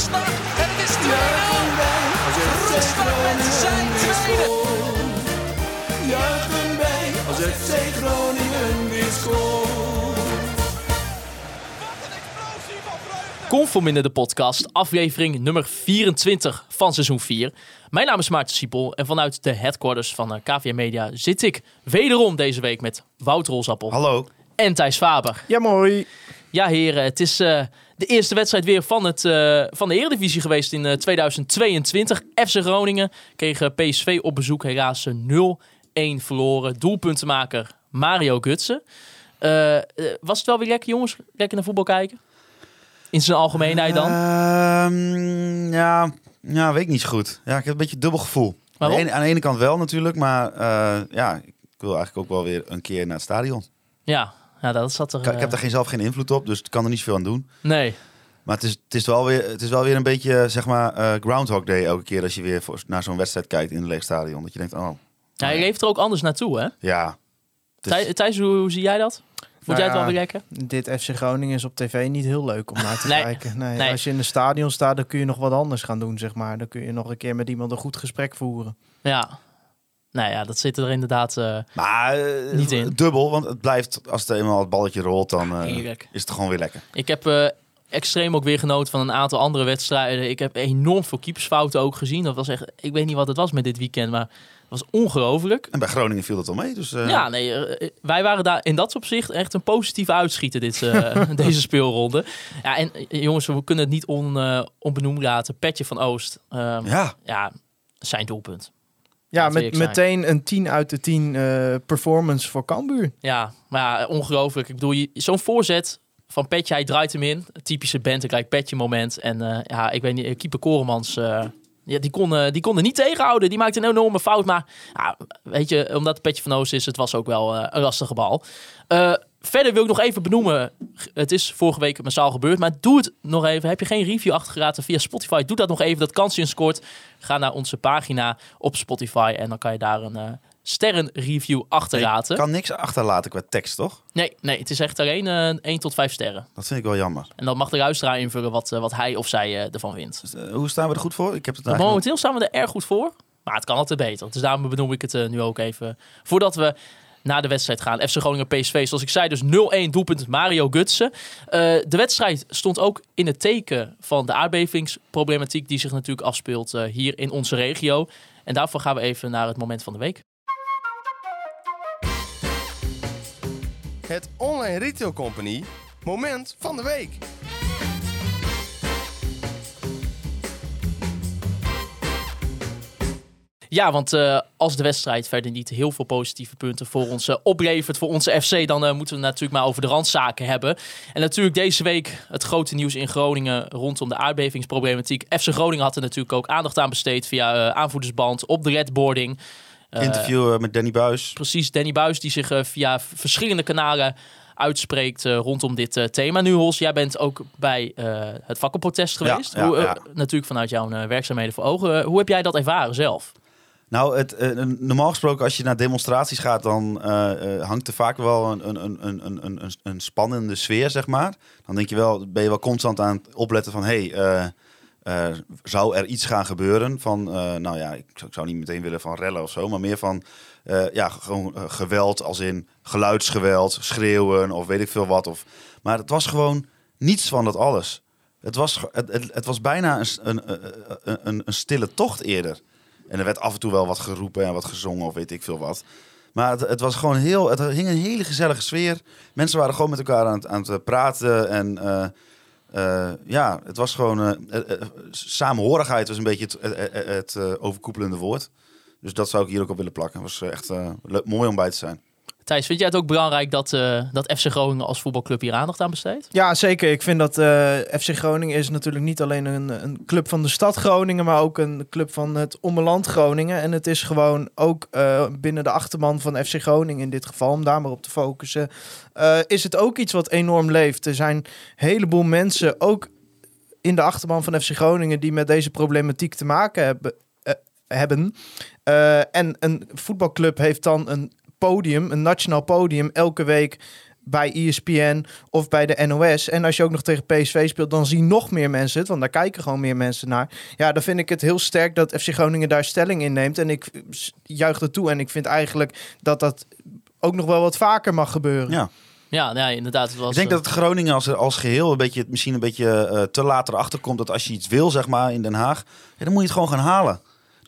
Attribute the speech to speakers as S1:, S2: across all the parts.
S1: Roestak en het is 2-0.
S2: Juichen wij als FC
S1: Roestak met zijn tweede.
S2: Juichen wij als FC Groningen weer scoort.
S3: Conforminder de podcast, aflevering nummer 24 van seizoen 4. Mijn naam is Maarten Siepel en vanuit de headquarters van eh, KVM Media zit ik wederom deze week met Wouter Rolsappel
S4: Hallo.
S3: en Thijs Faber.
S5: Ja, mooi.
S3: Ja heren, het is eh, de eerste wedstrijd weer van, het, eh, van de Eredivisie geweest in eh, 2022. FC Groningen kreeg eh, PSV op bezoek helaas eh, 0-1 verloren. Doelpuntenmaker Mario Gutsen. Eh, eh, was het wel weer lekker jongens? Lekker naar voetbal kijken? In zijn algemeenheid dan?
S4: Ehm, ja, ja, weet ik niet zo goed. Ja, ik heb een beetje een dubbel gevoel. Aan de, ene, aan de ene kant wel natuurlijk, maar eh, ja, ik wil eigenlijk ook wel weer een keer naar het stadion.
S3: Ja, ja dat zat er...
S4: Ik, ik heb
S3: eh,
S4: daar geen, zelf geen invloed op, dus ik kan er niet zoveel aan doen.
S3: Nee,
S4: Maar het is, het is, wel, weer, het is wel weer een beetje, zeg maar, eh, Groundhog Day elke keer als je weer voor, naar zo'n wedstrijd kijkt in een leeg stadion. Dat je denkt, oh,
S3: ja, je leeft er ook anders naartoe hè?
S4: ja. Is-
S3: Thijs, hoe, hoe zie jij dat? Vond
S5: Nou
S3: jij het wel
S5: ja,
S3: weer lekker?
S5: Dit FC Groningen is op tv niet heel leuk om naar te
S3: Nee.
S5: kijken. Nee,
S3: Nee.
S5: Als je in een stadion staat, dan kun je nog wat anders gaan doen, zeg maar. Dan kun je nog een keer met iemand een goed gesprek voeren.
S3: Ja. Nou ja, dat zit er inderdaad... eh,
S4: Maar eh,
S3: Niet in.
S4: dubbel, want het blijft, als het eenmaal het balletje rolt, dan eh, is het gewoon weer lekker.
S3: Ik heb extreem ook weer genoten van een aantal andere wedstrijden. Ik heb enorm veel keepersfouten ook gezien. Dat was echt, ik weet niet wat het was met dit weekend, maar het was ongelooflijk.
S4: En bij Groningen viel dat al mee, dus...
S3: Ja, nee, wij waren daar in dat opzicht echt een positieve uitschieter dit, deze speelronde. Ja, en jongens, we kunnen het niet on, onbenoemd laten. Petje van Oost, ehm, ja.
S4: ja,
S3: zijn doelpunt.
S5: Ja, met, meteen een 10 uit de 10 eh, performance voor Cambuur.
S3: Ja, maar ja, ongelooflijk. Ik bedoel, je- zo'n voorzet van Petje, hij draait hem in. Typische Bentekrijk Petje moment. En eh, ja, ik weet niet, keeper Koremans, eh, ja, die, kon, eh, die kon er niet tegenhouden. Die maakte een enorme fout. Maar ja, weet je, omdat het Petje van Oost is, het was ook wel eh, een lastige bal. Eh, verder wil ik nog even benoemen, het is vorige week massaal gebeurd, maar doe het nog even. Heb je geen review achtergelaten via Spotify, doe dat nog even. Dat kansje scoort. Ga naar onze pagina op Spotify en dan kan je daar een eh sterrenreview achterlaten.
S4: Ik kan niks achterlaten qua tekst, toch?
S3: Nee, nee, het is echt alleen eh 1 tot 5 sterren.
S4: Dat vind ik wel jammer.
S3: En dan mag de luisteraar invullen wat, eh, wat hij of zij eh, ervan vindt.
S4: Dus, eh, hoe staan we er goed voor? Ik heb het eigenlijk...
S3: momenteel staan we er erg goed voor. Maar het kan altijd beter. Dus daarom benoem ik het eh, nu ook even. Voordat we naar de wedstrijd gaan. FC Groningen PSV. Zoals ik zei, dus 0-1 doelpunt Mario Gutsen. Eh, de wedstrijd stond ook in het teken van de aardbevingsproblematiek... die zich natuurlijk afspeelt eh, hier in onze regio. En daarvoor gaan we even naar het moment van de week.
S6: Het Online Retail Company Moment van de Week.
S3: Ja, want eh, als de wedstrijd verder niet heel veel positieve punten voor ons eh, oplevert, voor onze FC, dan eh, moeten we het natuurlijk maar over de randzaken hebben. En natuurlijk deze week het grote nieuws in Groningen rondom de aardbevingsproblematiek. FC Groningen had er natuurlijk ook aandacht aan besteed via aanvoerdersband op de redboarding.
S4: Interview met Danny Buis.
S3: precies, Danny Buis die zich via verschillende kanalen uitspreekt rondom dit thema. Nu Hols, jij bent ook bij het vakkenprotest geweest.
S4: ja,
S3: hoe,
S4: ja.
S3: Natuurlijk vanuit jouw werkzaamheden voor ogen. Hoe heb jij dat ervaren zelf?
S4: Nou, het, eh, normaal gesproken als je naar demonstraties gaat, dan eh, eh, hangt er vaak wel een, een, een, een, een, spannende sfeer, zeg maar. Dan denk je wel, ben je wel constant aan het opletten van, hey, eh, eh, zou er iets gaan gebeuren? Van, nou ja, ik, zou- niet meteen willen van rellen of zo, maar meer van, ja, gewoon geweld als in geluidsgeweld, schreeuwen of weet ik veel wat. Of, maar het was gewoon niets van dat alles. Het was, het, het, het was bijna een, een, een, een stille tocht eerder. En er werd af en toe wel wat geroepen en wat gezongen of weet ik veel wat. Maar het, het was gewoon heel, het hing een hele gezellige sfeer. Mensen waren gewoon met elkaar aan het, aan het praten. En eh, eh, ja, het was gewoon, eh, eh, eh, samenhorigheid was een beetje het, eh, eh, het eh, overkoepelende woord. Dus dat zou ik hier ook op willen plakken. Het was eh, echt eh, mooi om bij te zijn.
S3: Thijs, vind jij het ook belangrijk dat, eh, dat FC Groningen als voetbalclub hier aandacht aan besteedt?
S5: Ja, zeker. Ik vind dat eh, FC Groningen is natuurlijk niet alleen een, een club van de stad Groningen, maar ook een club van het ommeland Groningen. En het is gewoon ook eh, binnen de achterban van FC Groningen in dit geval, om daar maar op te focussen, is het ook iets wat enorm leeft. Er zijn een heleboel mensen, ook in de achterban van FC Groningen, die met deze problematiek te maken hebben. hebben. En een voetbalclub heeft dan een podium, een nationaal podium, elke week bij ESPN of bij de NOS. En als je ook nog tegen PSV speelt, dan zien nog meer mensen het. Want daar kijken gewoon meer mensen naar. Ja, dan vind ik het heel sterk dat FC Groningen daar stelling in neemt. En ik juich dat toe. En ik vind eigenlijk dat dat ook nog wel wat vaker mag gebeuren.
S4: Ja.
S3: Ja, nee, inderdaad. Het was,
S4: Ik denk
S3: eh,
S4: dat het Groningen als, als geheel een beetje, misschien een beetje eh, te laat erachter komt dat als je iets wil, zeg maar, in Den Haag, ja, dan moet je het gewoon gaan halen.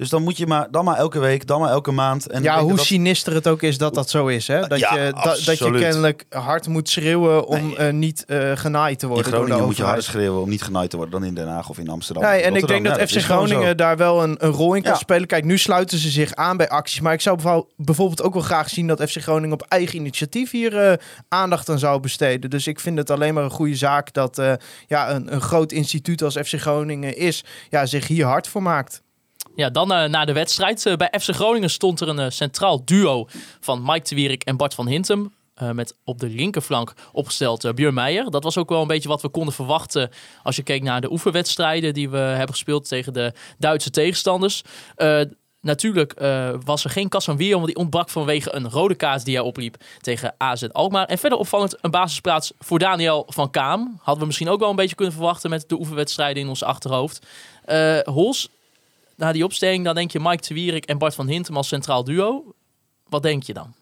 S4: Dus dan moet je maar, dan maar elke week, dan maar elke maand. En
S5: ja, hoe
S4: dat-
S5: sinister het ook is dat dat zo is. Hè? Dat,
S4: Ja,
S5: je, da- dat je kennelijk hard moet schreeuwen om
S4: Nee.
S5: eh, niet eh genaaid te
S4: in
S5: worden. door de
S4: Groningen moet je harder schreeuwen om niet genaaid te worden dan in Den Haag of in Amsterdam.
S5: Nee, en ik denk dat
S4: Ja,
S5: FC. Groningen daar wel een, een rol in kan
S4: Ja.
S5: spelen. Kijk, nu sluiten ze zich aan bij acties. Maar ik zou bijvo- bijvoorbeeld ook wel graag zien dat FC Groningen op eigen initiatief hier eh, aandacht aan zou besteden. Dus ik vind het alleen maar een goede zaak dat ja, een, een groot instituut als FC Groningen is, ja, zich hier hard voor maakt.
S3: Ja, dan eh, na de wedstrijd. Eh, bij FC Groningen stond er een eh, centraal duo van Mike de en Bart van Hintem. met op de linkerflank opgesteld uh, Björn Meijer. Dat was ook wel een beetje wat we konden verwachten als je keek naar de oefenwedstrijden die we hebben gespeeld tegen de Duitse tegenstanders. Natuurlijk was er geen Casemiro, want die ontbrak vanwege een rode kaart die hij opliep tegen AZ Alkmaar. En verder opvallend een basisplaats voor Daniel van Kaam. Hadden we misschien ook wel een beetje kunnen verwachten met de oefenwedstrijden in ons achterhoofd. Eh Hols, na die opstelling, dan denk je Mike de Wierik en Bart van Hintem als centraal duo. Wat denk je dan?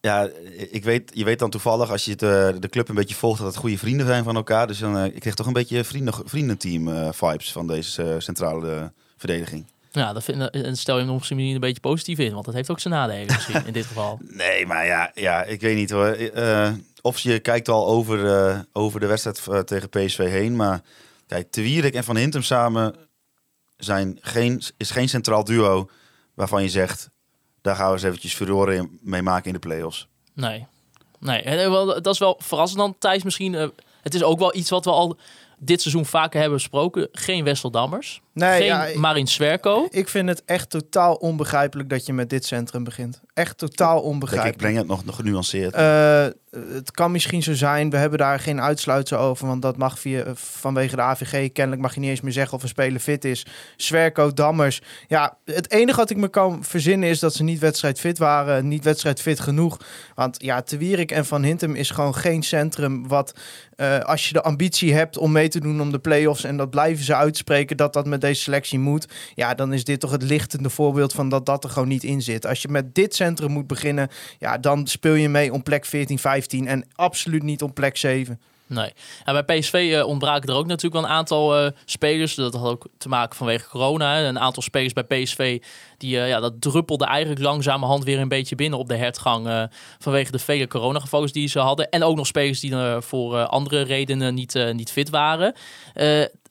S4: Ja, ik weet, je weet dan toevallig als je eh, de club een beetje volgt dat het goede vrienden zijn van elkaar. Dus dan, eh, ik kreeg toch een beetje vrienden, vriendenteam eh, vibes van deze eh, centrale verdediging.
S3: Ja, dat vind, en stel je hem misschien een beetje positief in, want dat heeft ook zijn nadelen misschien in dit geval.
S4: Nee, maar ja, ja ik weet niet hoor. Of je kijkt al over, over de wedstrijd tegen PSV heen. Maar kijk, Te Wierik en Van Hintem samen zijn geen, is geen centraal duo waarvan je zegt... daar gaan we eens eventjes furoren in- mee maken in de play-offs.
S3: Nee. Nee, eh, wel, dat is wel verrassend dan, Thijs. Misschien, eh, het is ook wel iets wat we al dit seizoen vaker hebben besproken. Geen Wessel Dammers.
S5: Nee,
S3: geen
S5: ja, ik-
S3: Marin Swerko.
S5: Ik vind het echt totaal onbegrijpelijk dat je met dit centrum begint. Echt totaal
S4: Kijk, ik
S5: onbegrijpelijk.
S4: breng het nog, nog genuanceerd.
S5: Eh, het kan misschien zo zijn. We hebben daar geen uitsluitsel over. Want dat mag via, vanwege de AVG. Kennelijk mag je niet eens meer zeggen of een speler fit is. Zwerko, Dammers. Ja, het enige wat ik me kan verzinnen is dat ze niet wedstrijdfit waren. Niet wedstrijdfit genoeg. Want ja, Te Wierik en Van Hintem is gewoon geen centrum wat... eh, als je de ambitie hebt om mee te doen om de play-offs... en dat blijven ze uitspreken dat dat met deze selectie moet... ja, dan is dit toch het lichtende voorbeeld van dat dat er gewoon niet in zit. Als je met dit centrum moet beginnen... ja, dan speel je mee om plek 14, 15 en absoluut niet om plek 7.
S3: Nee. En bij PSV eh, ontbraken er ook natuurlijk wel een aantal eh, spelers. Dat had ook te maken vanwege corona. Een aantal spelers bij PSV, die, eh, ja, dat druppelde eigenlijk langzamerhand weer een beetje binnen op de hertgang. vanwege de vele coronagevallen die ze hadden. En ook nog spelers die eh, voor andere redenen niet, niet fit waren.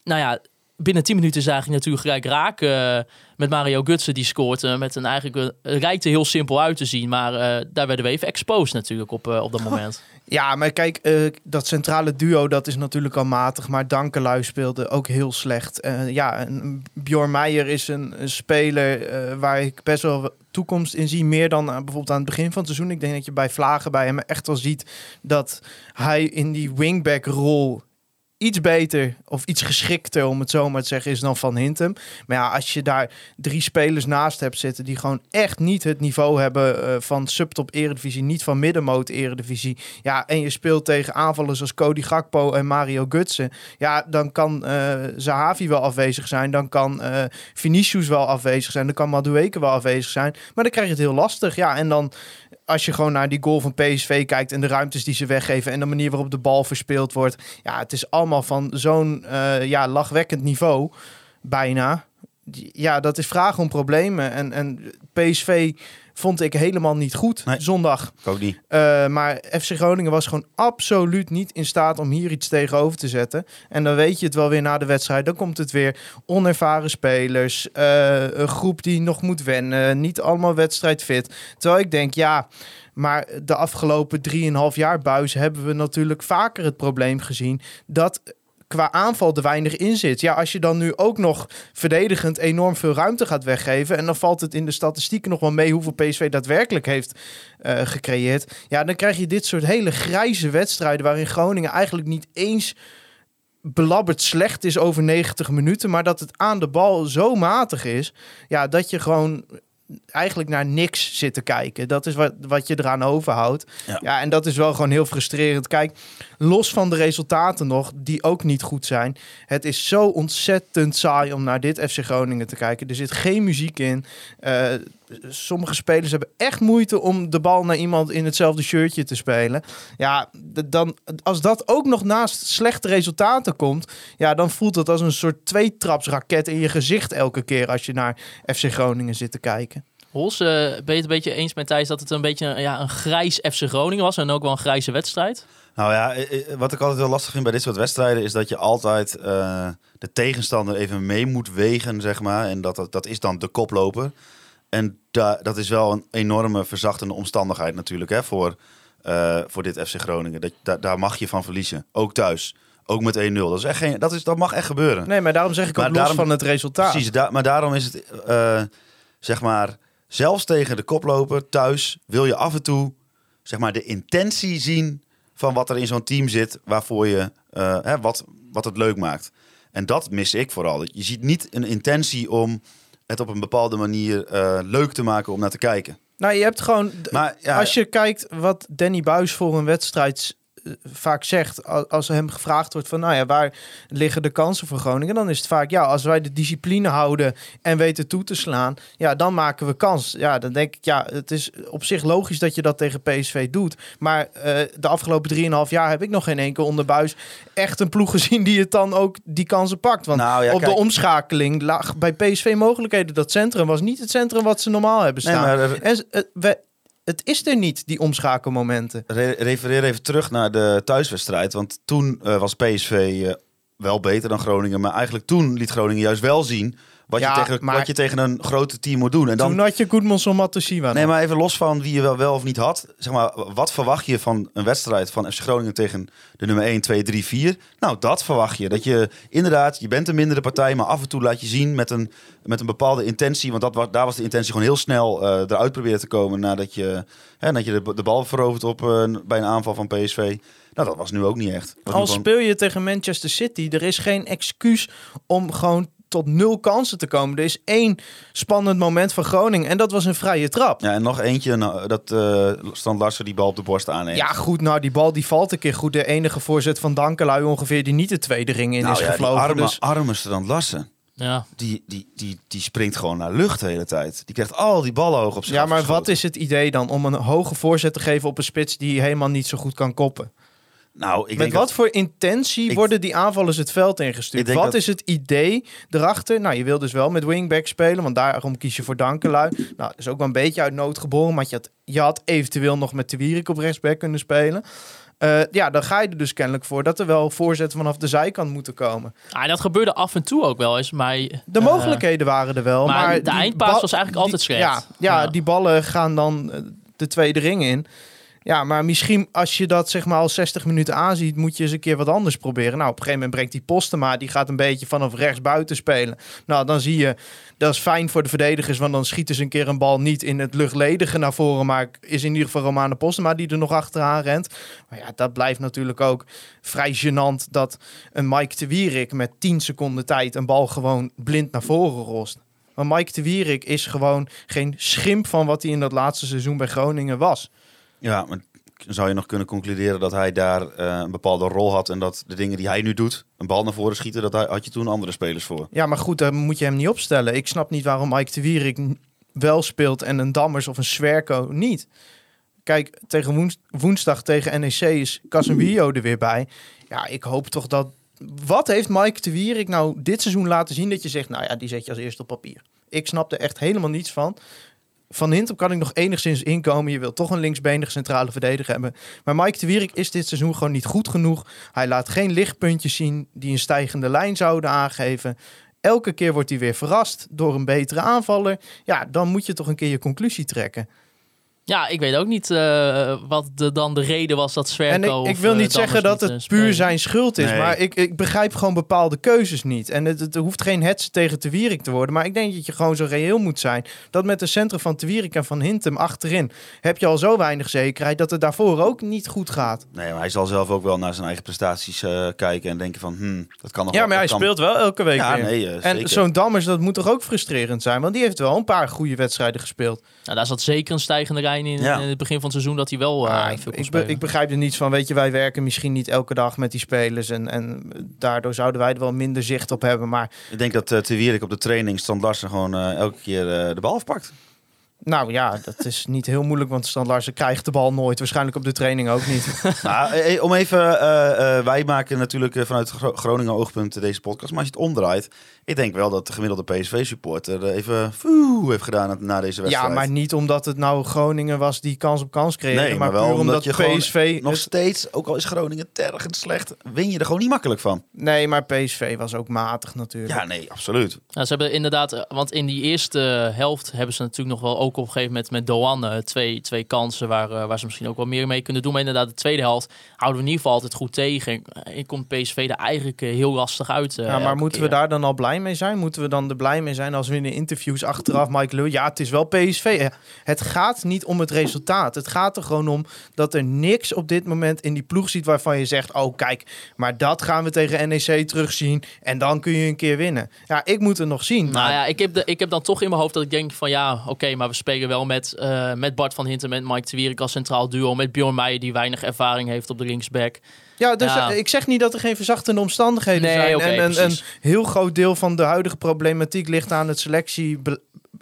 S3: Nou ja, binnen 10 minuten zag je natuurlijk gelijk raak eh, met Mario Gutsen die scoort. eh, met een eigenlijk, eh, het er heel simpel uit te zien. Maar eh, daar werden we even exposed natuurlijk op, eh, op dat moment.
S5: Ja, maar kijk, eh, dat centrale duo, dat is natuurlijk al matig. Maar Dankelui speelde ook heel slecht. Eh, ja, Bjorn Meijer is een, een speler eh, waar ik best wel toekomst in zie. Meer dan eh, bijvoorbeeld aan het begin van het seizoen. Ik denk dat je bij Vlagen bij hem echt wel ziet dat hij in die wingback-rol iets beter of iets geschikter, om het zo maar te zeggen, is dan Van Hintem. Maar ja, als je daar drie spelers naast hebt zitten die gewoon echt niet het niveau hebben eh, van subtop eredivisie, niet van middenmoot eredivisie. Ja, en je speelt tegen aanvallers als Cody Gakpo en Mario Gutsen. Ja, dan kan eh Zahavi wel afwezig zijn, dan kan eh Vinicius wel afwezig zijn, dan kan Madueke wel afwezig zijn. Maar dan krijg je het heel lastig. Ja, en dan als je gewoon naar die goal van PSV kijkt en de ruimtes die ze weggeven en de manier waarop de bal verspeeld wordt. Ja, het is allemaal van zo'n eh, ja, lachwekkend niveau, bijna. Ja, dat is vragen om problemen. En, en PSV vond ik helemaal niet goed
S4: Nee.
S5: zondag.
S4: Ook niet.
S5: Eh, maar FC Groningen was gewoon absoluut niet in staat om hier iets tegenover te zetten. En dan weet je het wel weer na de wedstrijd. Dan komt het weer onervaren spelers. eh, een groep die nog moet wennen. Niet allemaal wedstrijdfit. Terwijl ik denk, ja, Maar de afgelopen 3,5 jaar buis hebben we natuurlijk vaker het probleem gezien dat qua aanval er weinig in zit. Ja, als je dan nu ook nog verdedigend enorm veel ruimte gaat weggeven... en dan valt het in de statistieken nog wel mee hoeveel PSV daadwerkelijk heeft eh, gecreëerd... ja, dan krijg je dit soort hele grijze wedstrijden... waarin Groningen eigenlijk niet eens belabberd slecht is over 90 minuten... maar dat het aan de bal zo matig is... ja, dat je gewoon eigenlijk naar niks zit te kijken. Dat is wat, wat je eraan overhoudt.
S4: Ja.
S5: Ja. en dat is wel gewoon heel frustrerend. Kijk, los van de resultaten nog, die ook niet goed zijn. Het is zo ontzettend saai om naar dit FC Groningen te kijken. Er zit geen muziek in. Eh, sommige spelers hebben echt moeite om de bal naar iemand in hetzelfde shirtje te spelen. Ja, dan, als dat ook nog naast slechte resultaten komt, ja, dan voelt het als een soort tweetrapsraket in je gezicht elke keer als je naar FC Groningen zit te kijken.
S3: Hols, eh, ben je het een beetje eens met Thijs dat het een beetje een- ja, een grijs FC Groningen was en ook wel een grijze wedstrijd?
S4: Nou ja, eh, eh, wat ik altijd heel lastig vind bij dit soort wedstrijden is dat je altijd eh, de tegenstander even mee moet wegen, zeg maar. En dat, dat, dat is dan de koploper. En da, dat is wel een enorme verzachtende omstandigheid natuurlijk hè, voor, eh, voor dit FC Groningen. Dat, da- daar mag je van verliezen. Ook thuis. Ook met 1-0. Dat, is echt geen, dat, is, dat mag echt gebeuren.
S5: Nee, maar daarom zeg ik
S4: Maar
S5: ook los
S4: daarom-
S5: van het resultaat.
S4: Precies, da- maar daarom is het, eh, zeg maar, zelfs tegen de koploper thuis wil je af en toe, zeg maar, de intentie zien van wat er in zo'n team zit, waarvoor je, eh, hè, wat, wat het leuk maakt. En dat mis ik vooral. Je ziet niet een intentie om het op een bepaalde manier eh, leuk te maken om naar te kijken.
S5: Nou, je hebt gewoon...
S4: Maar ja,
S5: als je kijkt wat Danny Buis voor een wedstrijd vaak zegt, als er hem gevraagd wordt van, nou ja, waar liggen de kansen voor Groningen? Dan is het vaak, ja, als wij de discipline houden en weten toe te slaan, ja, dan maken we kans. Ja, dan denk ik, ja, het is op zich logisch dat je dat tegen PSV doet. Maar eh, de afgelopen 3,5 jaar heb ik nog geen enkel onder Buis echt een ploeg gezien die het dan ook die kansen pakt. Want
S4: Nou ja,
S5: op
S4: kijk-
S5: de omschakeling lag bij PSV mogelijkheden. Dat centrum was niet het centrum wat ze normaal hebben
S4: Nee,
S5: staan.
S4: maar,
S5: En eh, we, het is er niet, die omschakelmomenten.
S4: Re- refereer even terug naar de thuiswedstrijd. Want toen eh, was PSV eh, wel beter dan Groningen. Maar eigenlijk toen liet Groningen juist wel zien wat,
S5: Ja,
S4: je, tegen,
S5: maar-
S4: wat je tegen een grote team moet doen. En dan,
S5: Toen had je Goedmanson Matosiwa.
S4: nee, maar even los van wie je wel, wel of niet had. Zeg maar, wat verwacht je van een wedstrijd van FC Groningen tegen de nummer 1, 2, 3, 4? Nou, dat verwacht je. Dat je inderdaad, je bent een mindere partij, maar af en toe laat je zien met een, met een bepaalde intentie. Want dat, wa- daar was de intentie gewoon heel snel eh, eruit proberen te komen nadat je, hè, dat je de, de bal verovert op, eh, bij een aanval van PSV. Nou, dat was nu ook niet echt. Was
S5: Al
S4: gewoon-
S5: speel je tegen Manchester City, er is geen excuus om gewoon tot nul kansen te komen. Er is één spannend moment van Groningen en dat was een vrije trap. Ja,
S4: Ja, en nog eentje, nou, dat eh Strand Larsen die bal op de borst aanneemt.
S5: goed, nou die bal die valt een keer goed. De enige voorzet van Dankelui ongeveer die niet de tweede ring in
S4: nou
S5: is
S4: ja,
S5: gevlogen.
S4: arme,
S5: dus
S4: arme Strand Larsen.
S3: Ja.
S4: Die, die, die, die springt gewoon naar lucht de hele tijd. Die krijgt al die ballen hoog op zich
S5: ja, maar wat is het idee dan om een hoge voorzet te geven op een spits die helemaal niet zo goed kan koppen?
S4: Nou, ik
S5: Met
S4: denk
S5: wat
S4: dat-
S5: voor intentie
S4: Ik-
S5: worden die aanvallers het veld ingestuurd? Wat
S4: dat-
S5: is het idee erachter? Nou, je wil dus wel met wingback spelen, want daarom kies je voor Dankelui. Nou, dat is ook wel een beetje uit nood geboren, maar je had, je had eventueel nog met de Wierik op rechtsback kunnen spelen. Eh, ja, dan ga je er dus kennelijk voor dat er wel voorzetten vanaf de zijkant moeten komen.
S3: Ah, dat gebeurde af en toe ook wel eens, maar...
S5: De
S3: eh,
S5: mogelijkheden waren er wel.
S3: maar
S5: Maar,
S3: de eindpaas was eigenlijk altijd.
S5: Ja, ja,
S3: Ja.
S5: die ballen gaan dan eh, de tweede ring in. Ja, maar misschien als je dat zeg maar al 60 minuten aanziet, moet je eens een keer wat anders proberen. Nou, op een gegeven moment brengt die Postema, die gaat een beetje vanaf rechts buiten spelen. Nou, dan zie je, dat is fijn voor de verdedigers, want dan schieten ze een keer een bal niet in het luchtledige naar voren, maar is in ieder geval Romane Postema die er nog achteraan rent. Maar ja, dat blijft natuurlijk ook vrij gênant dat een Mike de Wierik met 10 seconden tijd een bal gewoon blind naar voren rost. Maar Mike de Wierik is gewoon geen schimp van wat hij in dat laatste seizoen bij Groningen was.
S4: Ja, maar zou je nog kunnen concluderen dat hij daar eh, een bepaalde rol had en dat de dingen die hij nu doet, een bal naar voren schieten, dat had je toen andere spelers voor.
S5: Ja, maar goed, daar moet je hem niet opstellen. Ik snap niet waarom Mike de Wierik wel speelt en een Dammers of een Swerko niet. Kijk, tegen woens- woensdag tegen NEC is Casemiro er weer bij. Ja, ik hoop toch dat... Wat heeft Mike de Wierik nou dit seizoen laten zien dat je zegt... nou ja, die zet je als eerste op papier. Ik snap er echt helemaal niets van. Van Hintem kan ik nog enigszins inkomen. Je wilt toch een linksbenige centrale verdediger hebben. Maar Mike de Wierik is dit seizoen gewoon niet goed genoeg. Hij laat geen lichtpuntjes zien die een stijgende lijn zouden aangeven. Elke keer wordt hij weer verrast door een betere aanvaller. Ja, dan moet je toch een keer je conclusie trekken.
S3: Ja, ik weet ook niet eh, wat de, dan de reden was dat
S5: En
S3: Sverko...
S5: ik, wil
S3: eh,
S5: niet zeggen
S3: Dammers
S5: dat
S3: niet,
S5: het
S3: eh,
S5: puur zijn schuld is.
S4: Nee.
S5: Maar ik, ik begrijp gewoon bepaalde keuzes niet. En het, het hoeft geen hetze tegen Te Wierik te worden. Maar ik denk dat je gewoon zo reëel moet zijn. Dat met de centrum van Te Wierik en van Hintem achterin... heb je al zo weinig zekerheid dat het daarvoor ook niet goed gaat.
S4: Nee, maar hij zal zelf ook wel naar zijn eigen prestaties eh, kijken en denken van, hmm, dat kan nog
S5: Ja,
S4: wel-
S5: maar hij
S4: kan-
S5: speelt wel elke week
S4: Ja,
S5: weer.
S4: nee, eh,
S5: en zo'n Dammers, dat moet toch ook frustrerend zijn? Want die heeft wel een paar goede wedstrijden gespeeld.
S3: Nou, daar zat zeker een stijgende in,
S4: Ja.
S3: in het begin van het seizoen dat hij wel eh,
S5: Ah,
S3: veel
S5: ik,
S3: kon
S5: ik, be-
S3: spelen.
S5: ik begrijp er niets van. Weet je, wij werken misschien niet elke dag met die spelers. En, en daardoor zouden wij er wel minder zicht op hebben. Maar
S4: Ik denk dat uh, Te Wierik op de training Strand Larsen gewoon eh, elke keer eh, de bal afpakt.
S5: nou ja, dat is niet heel moeilijk. Want Stan Larsen krijgt de bal nooit. Waarschijnlijk op de training ook niet.
S4: nou, eh, eh, om even, eh, eh, wij maken natuurlijk eh, vanuit Gro- Groningen oogpunt deze podcast. Maar als je het omdraait, ik denk wel dat de gemiddelde PSV-supporter even foe heeft gedaan na deze wedstrijd.
S5: ja, maar niet omdat het nou Groningen was die kans op kans creëerde.
S4: Nee,
S5: maar,
S4: maar wel
S5: puur
S4: omdat
S5: omdat
S4: je gewoon
S5: PSV...
S4: nog
S5: het-
S4: steeds, ook al is Groningen tergend slecht, win je er gewoon niet makkelijk van.
S5: nee, maar PSV was ook matig natuurlijk.
S4: Ja, nee, absoluut.
S3: Nou, ze hebben inderdaad, eh, want in die eerste helft hebben ze natuurlijk nog wel ook op een gegeven moment met Doan eh, twee, twee kansen waar, eh, waar ze misschien ook wel meer mee kunnen doen. Maar inderdaad, de tweede helft houden we in ieder geval altijd goed tegen. En ik komt PSV er eigenlijk heel lastig uit.
S5: Ja, maar moeten we daar dan al blij mee zijn? Moeten we dan er blij mee zijn als we in de interviews achteraf Mike Leu... Ja, het is wel PSV. Ja, Het gaat niet om het resultaat. Het gaat er gewoon om dat er niks op dit moment in die ploeg ziet... waarvan je zegt, oh kijk, maar dat gaan we tegen NEC terugzien... en dan kun je een keer winnen. Ja, ik moet het nog zien.
S3: Nou
S5: maar-
S3: ja, ik heb, de, ik heb dan toch in mijn hoofd dat ik denk van ja, oké, maar we spelen wel met, eh, met Bart van Hinten, met Mike de Wierik als centraal duo, met Bjorn Meijer die weinig ervaring heeft op de linksback.
S5: Ja, dus
S3: Ja.
S5: eh, ik zeg niet dat er geen verzachtende omstandigheden
S3: Nee,
S5: zijn. en een, een heel groot deel van de huidige problematiek ligt aan het selectie,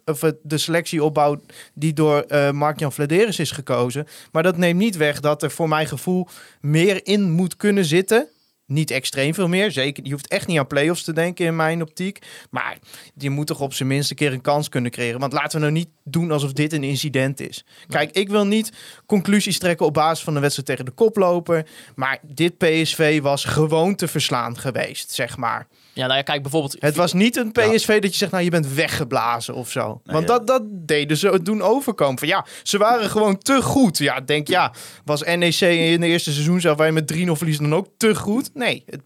S5: of het- de selectieopbouw die door eh Mark-Jan Vladeris is gekozen. Maar dat neemt niet weg dat er voor mijn gevoel meer in moet kunnen zitten. Niet extreem veel meer. Zeker, je hoeft echt niet aan play-offs te denken in mijn optiek. Maar je moet toch op zijn minst een keer een kans kunnen creëren. Want laten we nou niet doen alsof dit een incident is. Kijk, ik wil niet conclusies trekken op basis van een wedstrijd tegen de koploper. Maar dit PSV was gewoon te verslaan geweest, zeg maar.
S3: Ja, nou ja, kijk bijvoorbeeld.
S5: Het was niet een PSV dat je zegt, nou je bent weggeblazen of zo. Want
S4: ja.
S5: dat, dat deden ze het doen overkomen. Van ja, ze waren gewoon te goed. Ja, denk ja, was NEC in de eerste seizoen zelf waar je met 3-0 verliezen dan ook te goed? Nee, het-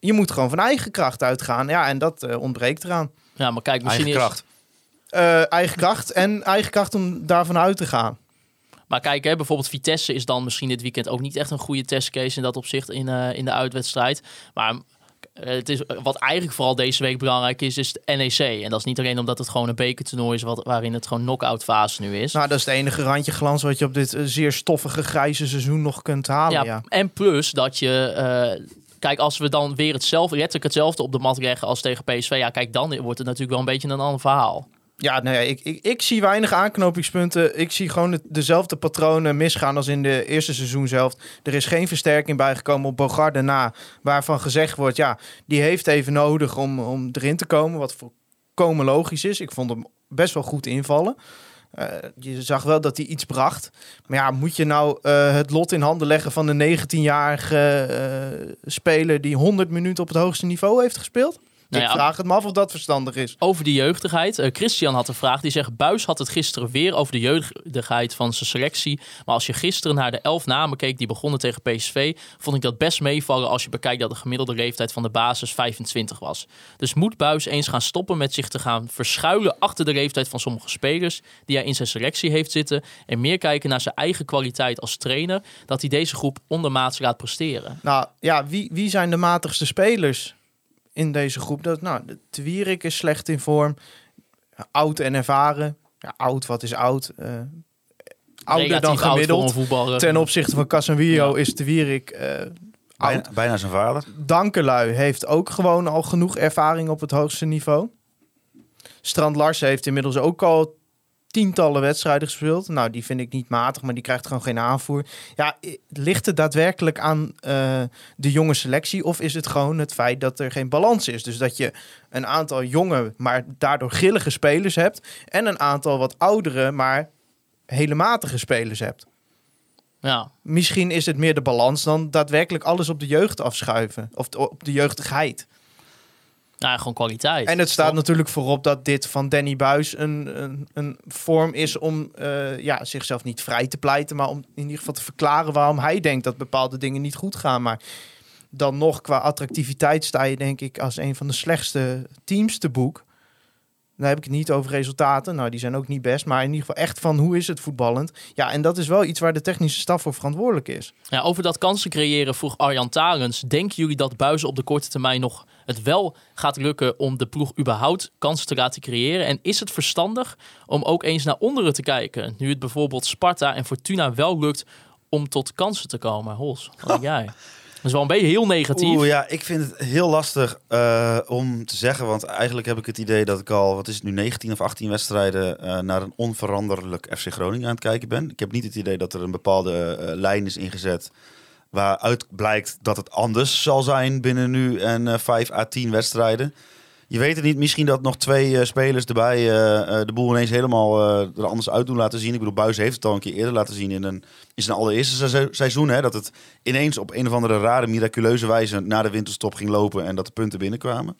S5: je moet gewoon van eigen kracht uitgaan. Ja, en dat eh, ontbreekt eraan.
S3: Ja, maar kijk, misschien
S4: Eigen
S3: is.
S4: kracht.
S5: Eh, eigen kracht en eigen kracht om daarvan uit te gaan.
S3: Maar kijk, hè, bijvoorbeeld Vitesse is dan misschien dit weekend ook niet echt een goede testcase in dat opzicht in, eh, in de uitwedstrijd. Maar het is, wat eigenlijk vooral deze week belangrijk is, is de NEC. En dat is niet alleen omdat het gewoon een bekertoernooi is wat, waarin het gewoon knock-out fase nu is.
S5: Nou, dat is het enige randje glans wat je op dit eh, zeer stoffige grijze seizoen nog kunt halen.
S3: ja,
S5: Ja,
S3: En plus dat je... eh, Kijk, als we dan weer hetzelfde, letterlijk hetzelfde op de mat leggen als tegen PSV, ja, kijk, dan wordt het natuurlijk wel een beetje een ander verhaal.
S5: Ja, nee, ik, ik, ik zie weinig aanknopingspunten. Ik zie gewoon dezelfde patronen misgaan als in de eerste seizoen zelf. Er is geen versterking bijgekomen op Bogarde na. Waarvan gezegd wordt, ja, die heeft even nodig om, om erin te komen. Wat volkomen logisch is. Ik vond hem best wel goed invallen. Eh, je zag wel dat hij iets bracht. Maar ja, moet je nou eh, het lot in handen leggen van de 19-jarige eh, speler die 100 minuten op het hoogste niveau heeft gespeeld?
S3: Nou
S5: ik
S3: ja,
S5: vraag het me af of dat verstandig is.
S3: Over die jeugdigheid. Eh, Christian had een vraag. Die zegt: Buis had het gisteren weer over de jeugdigheid van zijn selectie. Maar als je gisteren naar de elf namen keek die begonnen tegen PSV, vond ik dat best meevallen als je bekijkt dat de gemiddelde leeftijd van de basis 25 was. Dus moet Buis eens gaan stoppen met zich te gaan verschuilen achter de leeftijd van sommige spelers die hij in zijn selectie heeft zitten. En meer kijken naar zijn eigen kwaliteit als trainer. Dat hij deze groep ondermaats laat presteren.
S5: Nou ja, wie, wie zijn de matigste spelers in deze groep? Dat, nou, de Twierik is slecht in vorm. Oud en ervaren. Ja, oud, wat is oud? Eh, ouder
S3: Relatief
S5: dan
S3: oud voor
S5: gemiddeld. Ten opzichte van Casemiro
S3: Ja.
S5: is Twierik eh
S4: Bijna,
S5: oud.
S4: bijna zijn vader.
S5: Dankelui heeft ook gewoon al genoeg ervaring op het hoogste niveau. Strand Larsen heeft inmiddels ook al tientallen wedstrijden gespeeld. Nou, die vind ik niet matig, maar die krijgt gewoon geen aanvoer. Ja, ligt het daadwerkelijk aan eh, de jonge selectie? Of is het gewoon het feit dat er geen balans is? Dus dat je een aantal jonge, maar daardoor grillige spelers hebt... en een aantal wat oudere, maar hele matige spelers hebt.
S3: Ja.
S5: Misschien is het meer de balans dan daadwerkelijk alles op de jeugd afschuiven. Of op de jeugdigheid.
S3: Nou, gewoon kwaliteit.
S5: En het staat natuurlijk voorop dat dit van Danny Buis een, een, een vorm is om eh, ja, zichzelf niet vrij te pleiten, maar om in ieder geval te verklaren waarom hij denkt dat bepaalde dingen niet goed gaan. Maar dan nog qua attractiviteit sta je denk ik als een van de slechtste teams te boek. Dan heb ik het niet over resultaten. Nou, die zijn ook niet best. Maar in ieder geval echt van hoe is het voetballend. Ja, en dat is wel iets waar de technische staf voor verantwoordelijk is.
S3: Ja, over dat kansen creëren vroeg Arjan Tarens. Denken jullie dat Buizen op de korte termijn nog het wel gaat lukken om de ploeg überhaupt kansen te laten creëren? En is het verstandig om ook eens naar onderen te kijken? Nu het bijvoorbeeld Sparta en Fortuna wel lukt om tot kansen te komen. Hols, wat denk jij? Is wel een beetje heel negatief.
S4: Oeh, ja, ik vind het heel lastig eh, om te zeggen. Want eigenlijk heb ik het idee dat ik al, wat is het nu, 19 of 18 wedstrijden eh, naar een onveranderlijk FC Groningen aan het kijken ben. Ik heb niet het idee dat er een bepaalde eh, lijn is ingezet. Waaruit blijkt dat het anders zal zijn binnen nu en eh 5 à 10 wedstrijden. Je weet het niet, misschien dat nog twee eh, spelers erbij eh, eh, de boel ineens helemaal eh, er anders uit doen laten zien. Ik bedoel, Buis heeft het al een keer eerder laten zien in, een, in zijn allereerste se- seizoen. Hè, dat het ineens op een of andere rare, miraculeuze wijze na de winterstop ging lopen en dat de punten binnenkwamen.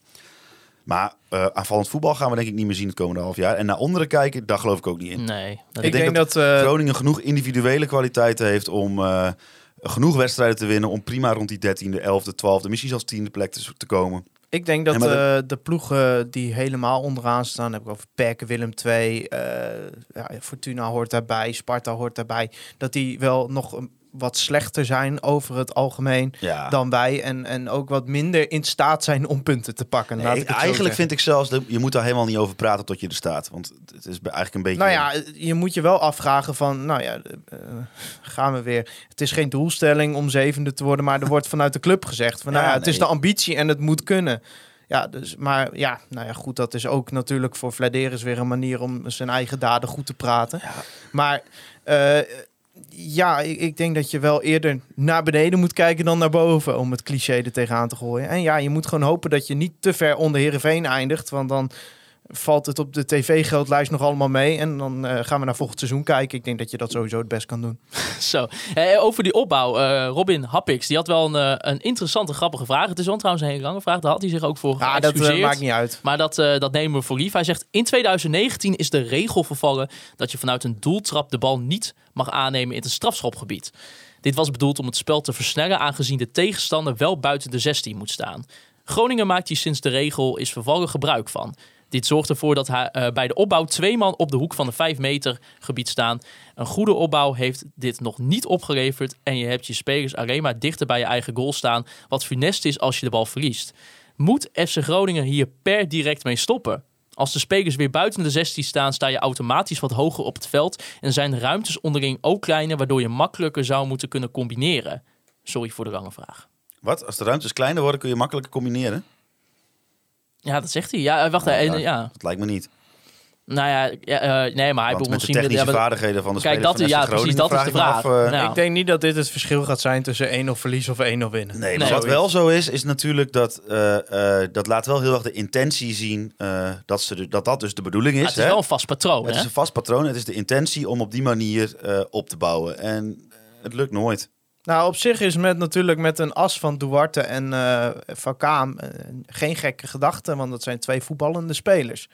S4: Maar eh, aanvallend voetbal gaan we denk ik niet meer zien het komende half jaar. En naar onderen kijken, daar geloof ik ook niet in.
S3: Nee. dat-
S5: Ik,
S4: denk
S5: denk dat, eh,
S4: Groningen genoeg individuele kwaliteiten heeft om eh, genoeg wedstrijden te winnen. Om prima rond die 13e, 11e, 12e, misschien zelfs 10e plek te, te komen.
S5: Ik denk dat
S4: Ja,
S5: eh, de ploegen die helemaal onderaan staan, heb ik over PEC, Willem II, eh, ja, Fortuna hoort daarbij, Sparta hoort daarbij, dat die wel nog een- wat slechter zijn over het algemeen
S4: Ja.
S5: dan wij en, en ook wat minder in staat zijn om punten te pakken.
S4: Nee,
S5: ik
S4: eigenlijk vind ik zelfs, dat je moet daar helemaal niet over praten tot je er staat. Want het is eigenlijk een beetje...
S5: Nou ja, je moet je wel afvragen van, nou ja, eh, gaan we weer. Het is geen doelstelling om zevende te worden, maar er wordt vanuit de club gezegd van, nou
S4: Ja,
S5: ja, het is de ambitie en het moet kunnen. Ja, dus, maar ja, nou ja, goed, dat is ook natuurlijk voor Vladeris weer een manier om zijn eigen daden goed te praten. Maar eh, ja, ik, ik denk dat je wel eerder naar beneden moet kijken dan naar boven om het cliché er tegenaan te gooien. En ja, je moet gewoon hopen dat je niet te ver onder Heerenveen eindigt, want dan valt het op de tv-geldlijst nog allemaal mee. En dan eh, gaan we naar volgend seizoen kijken. Ik denk dat je dat sowieso het best kan doen.
S3: Zo. Eh, over die opbouw. eh, Robin Happix, die had wel een, eh, een interessante, grappige vraag. Het is wel trouwens een hele lange vraag. Daar had hij zich ook voor
S5: Ja, dat eh,
S3: geëxcuseerd.
S5: maakt niet uit.
S3: Maar dat, dat nemen we voor lief. Hij zegt, in 2019 is de regel vervallen dat je vanuit een doeltrap de bal niet mag aannemen in het strafschopgebied. Dit was bedoeld om het spel te versnellen aangezien de tegenstander wel buiten de 16 moet staan. Groningen maakt hier sinds de regel is vervallen gebruik van. Dit zorgt ervoor dat hij, eh, bij de opbouw twee man op de hoek van de 5 meter gebied staan. Een goede opbouw heeft dit nog niet opgeleverd en je hebt je spelers alleen maar dichter bij je eigen goal staan, wat funest is als je de bal verliest. Moet FC Groningen hier per direct mee stoppen? Als de spelers weer buiten de 16 staan, sta je automatisch wat hoger op het veld en zijn de ruimtes onderling ook kleiner, waardoor je makkelijker zou moeten kunnen combineren. Sorry voor de lange vraag.
S4: Wat? Als de ruimtes kleiner worden, kun je makkelijker combineren?
S3: Ja, dat zegt hij. Ja, wacht.
S4: Nou,
S3: eh,
S4: ja.
S3: ja.
S4: Dat lijkt me niet.
S3: Nou ja, ja, eh, nee, maar hij bedoelt
S4: met de
S3: misschien...
S4: technische
S3: ja,
S4: vaardigheden van de
S3: Kijk,
S4: spelers
S3: dat-
S4: van
S3: ja, precies, dat is de vraag.
S4: af, eh,
S3: Nou.
S5: Ik denk niet dat dit het verschil gaat zijn tussen 1-0 verliezen of 1-0 winnen.
S4: Nee,
S3: Nee.
S4: maar wat wel zo is, is natuurlijk dat eh, eh, dat laat wel heel erg de intentie zien eh, dat, ze de- dat dat dus de bedoeling is.
S3: Ja, het is
S4: hè?
S3: wel een vast patroon,
S4: het
S3: hè?
S4: is een vast patroon. Het is de intentie om op die manier eh, op te bouwen. En eh, het lukt nooit.
S5: Nou, op zich is met natuurlijk met een as van Duarte en eh Van Kaam eh, geen gekke gedachte, want dat zijn twee voetballende spelers.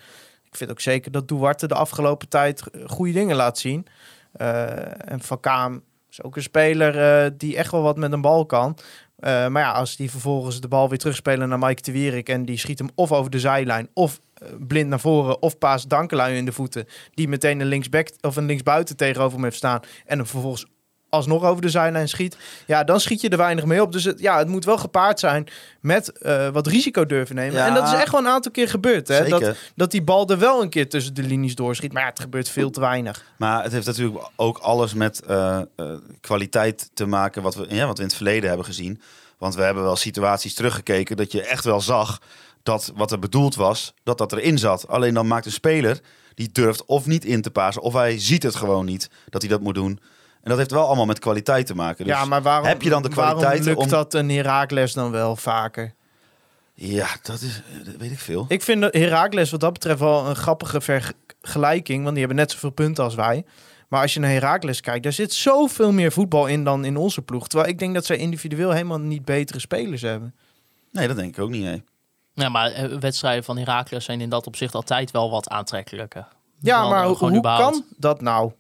S5: Ik vind ook zeker dat Duarte de afgelopen tijd eh, goede dingen laat zien. En Van Kaam is ook een speler die echt wel wat met een bal kan. Maar ja, als die vervolgens de bal weer terugspelen naar Mike de Wierik en die schiet hem of over de zijlijn of blind naar voren of paas Dankelui in de voeten, die meteen een linksback of een linksbuiten tegenover hem heeft staan en hem vervolgens alsnog over de zijlijn schiet, ja, dan schiet je er weinig mee op. Dus het, ja, het moet wel gepaard zijn met eh, wat risico durven nemen.
S4: Ja.
S5: En dat is echt wel een aantal keer gebeurd. Hè? Dat, dat die bal er wel een keer tussen de linies doorschiet. Maar ja, het gebeurt veel te weinig.
S4: Maar het heeft natuurlijk ook alles met eh, eh, kwaliteit te maken, wat we, ja, wat we in het verleden hebben gezien. Want we hebben wel situaties teruggekeken dat je echt wel zag dat wat er bedoeld was, dat dat erin zat. Alleen dan maakt een speler die durft of niet in te passen, of hij ziet het gewoon niet dat hij dat moet doen. En dat heeft wel allemaal met kwaliteit te maken. Dus
S5: ja, maar waarom,
S4: heb je dan de
S5: waarom
S4: kwaliteit
S5: lukt
S4: om...
S5: dat een Herakles dan wel vaker?
S4: Ja, dat is, eh, dat weet ik veel.
S5: Ik vind Herakles wat dat betreft wel een grappige vergelijking. Want die hebben net zoveel punten als wij. Maar als je naar Herakles kijkt, daar zit zoveel meer voetbal in dan in onze ploeg. Terwijl ik denk dat zij individueel helemaal niet betere spelers hebben.
S4: Nee, dat denk ik ook niet.
S3: Ja, maar eh, wedstrijden van Heracles zijn in dat opzicht altijd wel wat aantrekkelijker.
S5: Ja, maar
S3: eh,
S5: hoe, kan dat nou?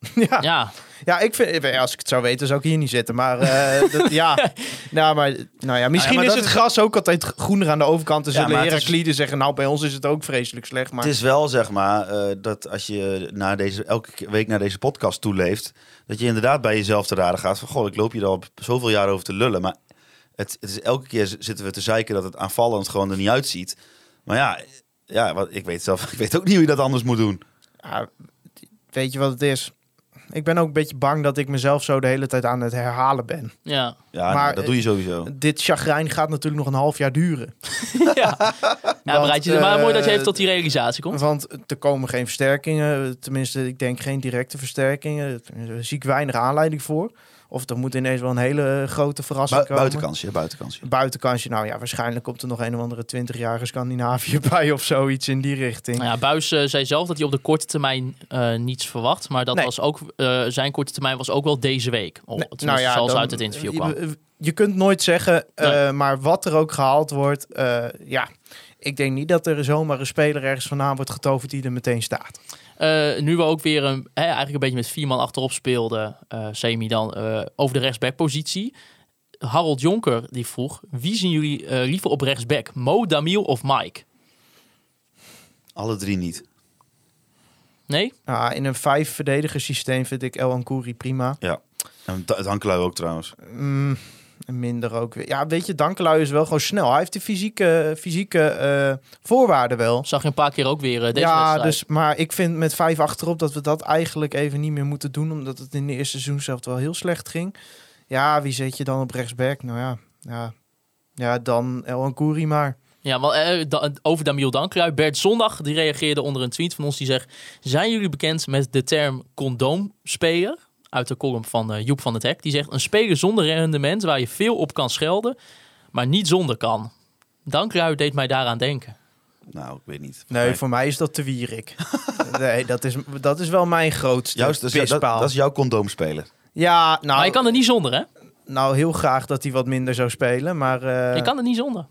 S5: ja.
S3: Ja,
S5: Ja, ik vind, als ik het zou weten, zou ik hier niet zitten. Maar eh, dat, ja, nou, maar, nou ja, misschien
S4: maar
S5: is het gras ook altijd groener aan de overkant. En
S4: Ja,
S5: zullen
S4: is-
S5: Herakliden zeggen, nou, bij ons is het ook vreselijk slecht. Maar
S4: Het is wel zeg maar eh, dat als je naar deze, elke ke- week naar deze podcast toeleeft, dat je inderdaad bij jezelf te raden gaat van goh, ik loop hier al zoveel jaar over te lullen, maar het, het is elke keer zitten we te zeiken dat het aanvallend gewoon er niet uitziet. Maar ja, ja wat, ik weet zelf, ik weet ook niet hoe je dat anders moet doen.
S5: ja, weet je wat het is? Ik ben ook een beetje bang dat ik mezelf zo de hele tijd aan het herhalen ben.
S3: ja.
S4: Ja,
S5: Maar,
S4: dat doe je sowieso.
S5: Dit chagrijn gaat natuurlijk nog een half jaar duren.
S3: ja. ja bereid je, maar
S5: eh,
S3: mooi dat je even tot die realisatie komt.
S5: Want er komen geen versterkingen. Tenminste, ik denk geen directe versterkingen. Daar zie ik weinig aanleiding voor. Of er moet ineens wel een hele grote verrassing
S4: Bu-
S5: komen.
S4: buitenkansje, buitenkansje.
S5: Buitenkansje, nou ja, waarschijnlijk komt er nog een of andere 20-jarige Scandinavië bij of zoiets in die richting.
S3: Nou ja, Buis eh, zei zelf dat hij op de korte termijn eh, niets verwacht. Maar dat
S5: Nee.
S3: was ook, eh, zijn korte termijn was ook wel deze week. Oh,
S5: Nee,
S3: tenminste, zoals
S5: dan-
S3: uit het interview kwam.
S5: Je, je kunt nooit zeggen, eh,
S3: Nee.
S5: maar wat er ook gehaald wordt, eh, ja, ik denk niet dat er zomaar een speler ergens vandaan wordt getoverd die er meteen staat.
S3: Eh, nu we ook weer een, hè, eigenlijk een beetje met vier man achterop speelden, eh, Semi dan, eh, over de rechtsbackpositie. Harold Jonker die vroeg, wie zien jullie eh, liever op rechtsback? Mo, Damiel of Mike?
S4: Alle drie niet.
S3: Nee?
S5: Ja, in een vijf verdediger systeem vind ik El Ankouri prima.
S4: Ja. En het het Hankelui ook trouwens.
S5: Mm, minder ook weer. Ja, weet je, Dankelui is wel gewoon snel. Hij heeft de fysieke, fysieke eh, voorwaarden wel.
S3: Zag je een paar keer ook weer eh, deze
S5: ja,
S3: wedstrijd.
S5: dus, maar ik vind met vijf achterop dat we dat eigenlijk even niet meer moeten doen. Omdat het in de eerste seizoen zelf wel heel slecht ging. Ja, wie zet je dan op rechtsback? Nou ja, ja, ja dan El Ankouri maar.
S3: Ja, wel, eh, over Damiel Dankelui. Bert Zondag die reageerde onder een tweet van ons. Die zegt, zijn jullie bekend met de term condoomspeler? Uit de column van eh, Joep van het Hek. Die zegt, een speler zonder rendement waar je veel op kan schelden, maar niet zonder kan. Dankelui deed mij daaraan denken.
S4: Nou, ik weet niet.
S5: Nee, voor mij is dat te wierik. nee, dat is, dat is wel mijn grootste
S4: Juist, dat, is- dat, is jouw condoomspeler.
S5: Ja, nou,
S3: Maar je kan er niet zonder, hè?
S5: nou, heel graag dat hij wat minder zou spelen. Maar, eh,
S3: Je kan er niet zonder.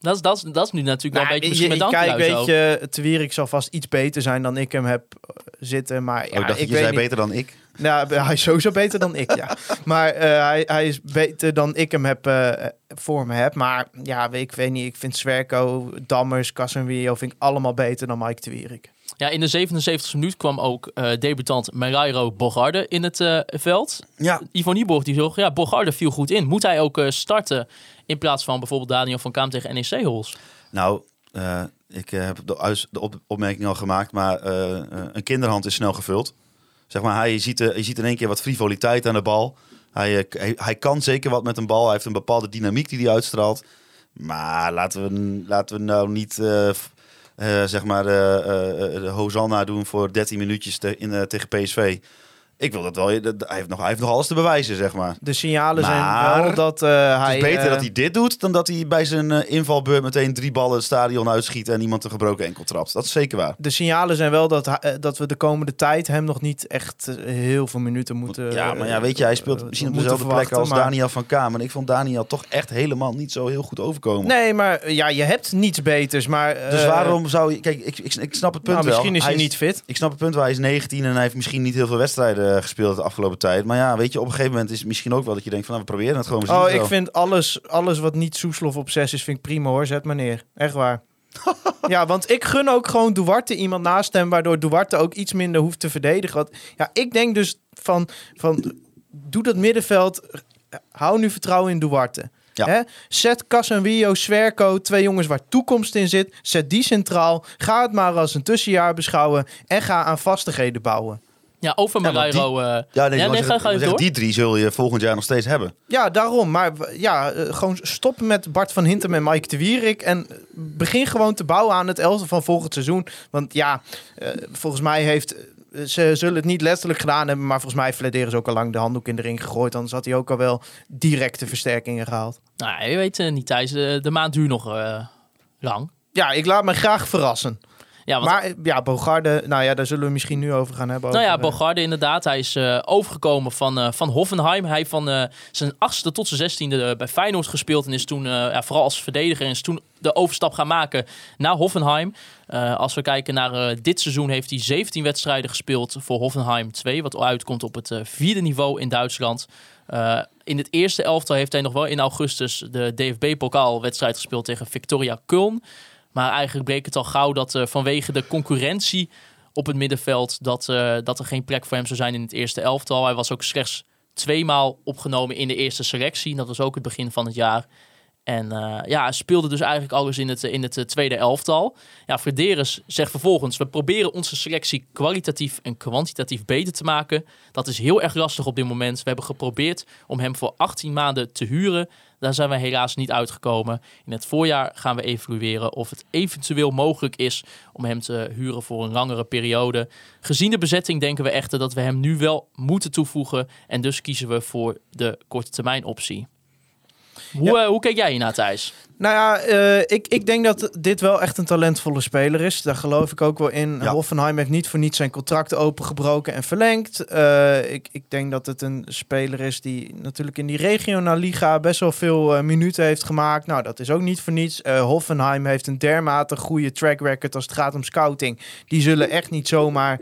S3: Dat is, dat is, dat is nu natuurlijk wel
S5: nou,
S3: een beetje misschien
S5: je-
S3: met
S5: Kijk, weet je, Te Wierik zal vast iets beter zijn dan ik hem heb eh, zitten. Maar ja,
S4: oh, ik dacht,
S5: ik
S4: je
S5: weet
S4: zei
S5: niet.
S4: beter dan ik.
S5: Nou, hij is sowieso beter dan ik, ja. Maar eh, hij, hij is beter dan ik hem heb, eh, voor me heb. Maar ja, ik weet niet. Ik vind Zwerko, Dammers, Casemiro vind ik allemaal beter dan Mike de Wierik.
S3: Ja, in de 77e minuut kwam ook eh, debutant Merairo Bogarde in het eh, veld.
S4: Ja,
S3: Ivo Nieborg die zegt, ja, Bogarde viel goed in. Moet hij ook eh, starten in plaats van bijvoorbeeld Daniel van Kaam tegen NEC Hols?
S4: Nou, ik heb de, uis- de op- opmerking al gemaakt, maar een kinderhand is snel gevuld. Zeg maar, hij ziet, eh, je ziet in één keer wat frivoliteit aan de bal. Hij, hij, hij kan zeker wat met een bal. Hij heeft een bepaalde dynamiek die hij uitstraalt. Maar laten we, laten we nou niet zeg maar eh, eh, eh, de Hosanna doen voor 13 minuutjes te- in, eh, tegen PSV. Ik wil dat wel. dat- Hij heeft, nog, hij heeft nog alles te bewijzen, zeg maar.
S5: De signalen zijn wel dat eh,
S4: Het
S5: hij...
S4: is beter
S5: eh,
S4: dat hij dit doet dan dat hij bij zijn eh, invalbeurt meteen drie ballen het stadion uitschiet en iemand een gebroken enkel trapt. Dat is zeker waar.
S5: De signalen zijn wel dat, hij- dat we de komende tijd hem nog niet echt heel veel minuten moeten
S4: Ja, maar ja, weet je, hij speelt misschien op dezelfde plek als
S5: maar-
S4: Daniel van Kaam. En ik vond Daniel toch echt helemaal niet zo heel goed overkomen.
S5: Nee, maar ja, je hebt niets beters, maar...
S4: Dus waarom zou je... Kijk, ik, ik, ik snap het punt
S5: nou, misschien
S4: wel.
S5: is hij niet fit.
S4: Ik snap het punt waar hij is 19 en hij heeft misschien niet heel veel wedstrijden eh, gespeeld de afgelopen tijd. Maar ja, weet je, op een gegeven moment is het misschien ook wel dat je denkt van nou, we proberen het gewoon.
S5: Oh, ik vind alles, alles wat niet Soeslof op 6 is, vind ik prima hoor. Zet maar neer. Echt waar. ja, want ik gun ook gewoon Duarte iemand naast hem, waardoor Duarte ook iets minder hoeft te verdedigen. Want, ja, ik denk dus van, van doe dat middenveld, hou nu vertrouwen in Duarte.
S4: Ja.
S5: Hè? Zet Casemiro, Swerko, twee jongens waar toekomst in zit. Zet die centraal. Ga het maar als een tussenjaar beschouwen. En ga aan vastigheden bouwen.
S3: Ja, over
S4: Ja, want die-
S3: eh,
S4: Ja, nee,
S3: Ja, nee, ga- ga je
S4: zeg,
S3: door.
S4: die drie zul je volgend jaar nog steeds hebben.
S5: Ja, daarom. Maar ja, eh, gewoon stoppen met Bart van Hintem en Mike de Wierik. En begin gewoon te bouwen aan het elftal van volgend seizoen. Want ja, eh, volgens mij heeft... eh, Ze zullen het niet letterlijk gedaan hebben, maar volgens mij heeft Flederis ook al lang de handdoek in de ring gegooid. Anders had hij ook al wel directe versterkingen gehaald.
S3: nou, je weet niet, Thijs, de, de maand duurt nog eh, lang.
S5: Ja, ik laat me graag verrassen.
S3: Ja,
S5: Maar ja, Bogarde, nou ja, daar zullen we misschien nu over gaan hebben.
S3: Nou ja,
S5: eh,
S3: Bogarde inderdaad. Hij is eh, overgekomen van, eh, van Hoffenheim. Hij heeft van zijn achtste tot zijn zestiende bij Feyenoord gespeeld. En is toen, ja, vooral als verdediger, en is toen de overstap gaan maken naar Hoffenheim. Als we kijken naar dit seizoen heeft hij 17 wedstrijden gespeeld voor Hoffenheim 2. Wat uitkomt op het vierde niveau in Duitsland. In het eerste elftal heeft hij nog wel in augustus de DFB-pokaalwedstrijd gespeeld tegen Victoria Köln. Maar eigenlijk bleek het al gauw dat eh, vanwege de concurrentie op het middenveld... Dat, eh, dat er geen plek voor hem zou zijn in het eerste elftal. Hij was ook slechts tweemaal opgenomen in de eerste selectie. Dat was ook het begin van het jaar. En eh, ja, speelde dus eigenlijk alles in het, in het eh, tweede elftal. Ja, Frederis zegt vervolgens... we proberen onze selectie kwalitatief en kwantitatief beter te maken. Dat is heel erg lastig op dit moment. We hebben geprobeerd om hem voor 18 maanden te huren. Daar zijn we helaas niet uitgekomen. In het voorjaar gaan we evalueren of het eventueel mogelijk is... om hem te huren voor een langere periode. Gezien de bezetting denken we echter dat we hem nu wel moeten toevoegen. En dus kiezen we voor de korte termijn optie. Hoe, eh, hoe kijk jij hiernaar, Thijs?
S5: Nou ja, eh, ik, ik denk dat dit wel echt een talentvolle speler is. Daar geloof ik ook wel in.
S4: Ja.
S5: Hoffenheim heeft niet voor niets zijn contract opengebroken en verlengd. Eh, ik, ik denk dat het een speler is die natuurlijk in die regionale liga best wel veel eh, minuten heeft gemaakt. Nou, dat is ook niet voor niets. Hoffenheim heeft een dermate goede track record als het gaat om scouting. Die zullen echt niet zomaar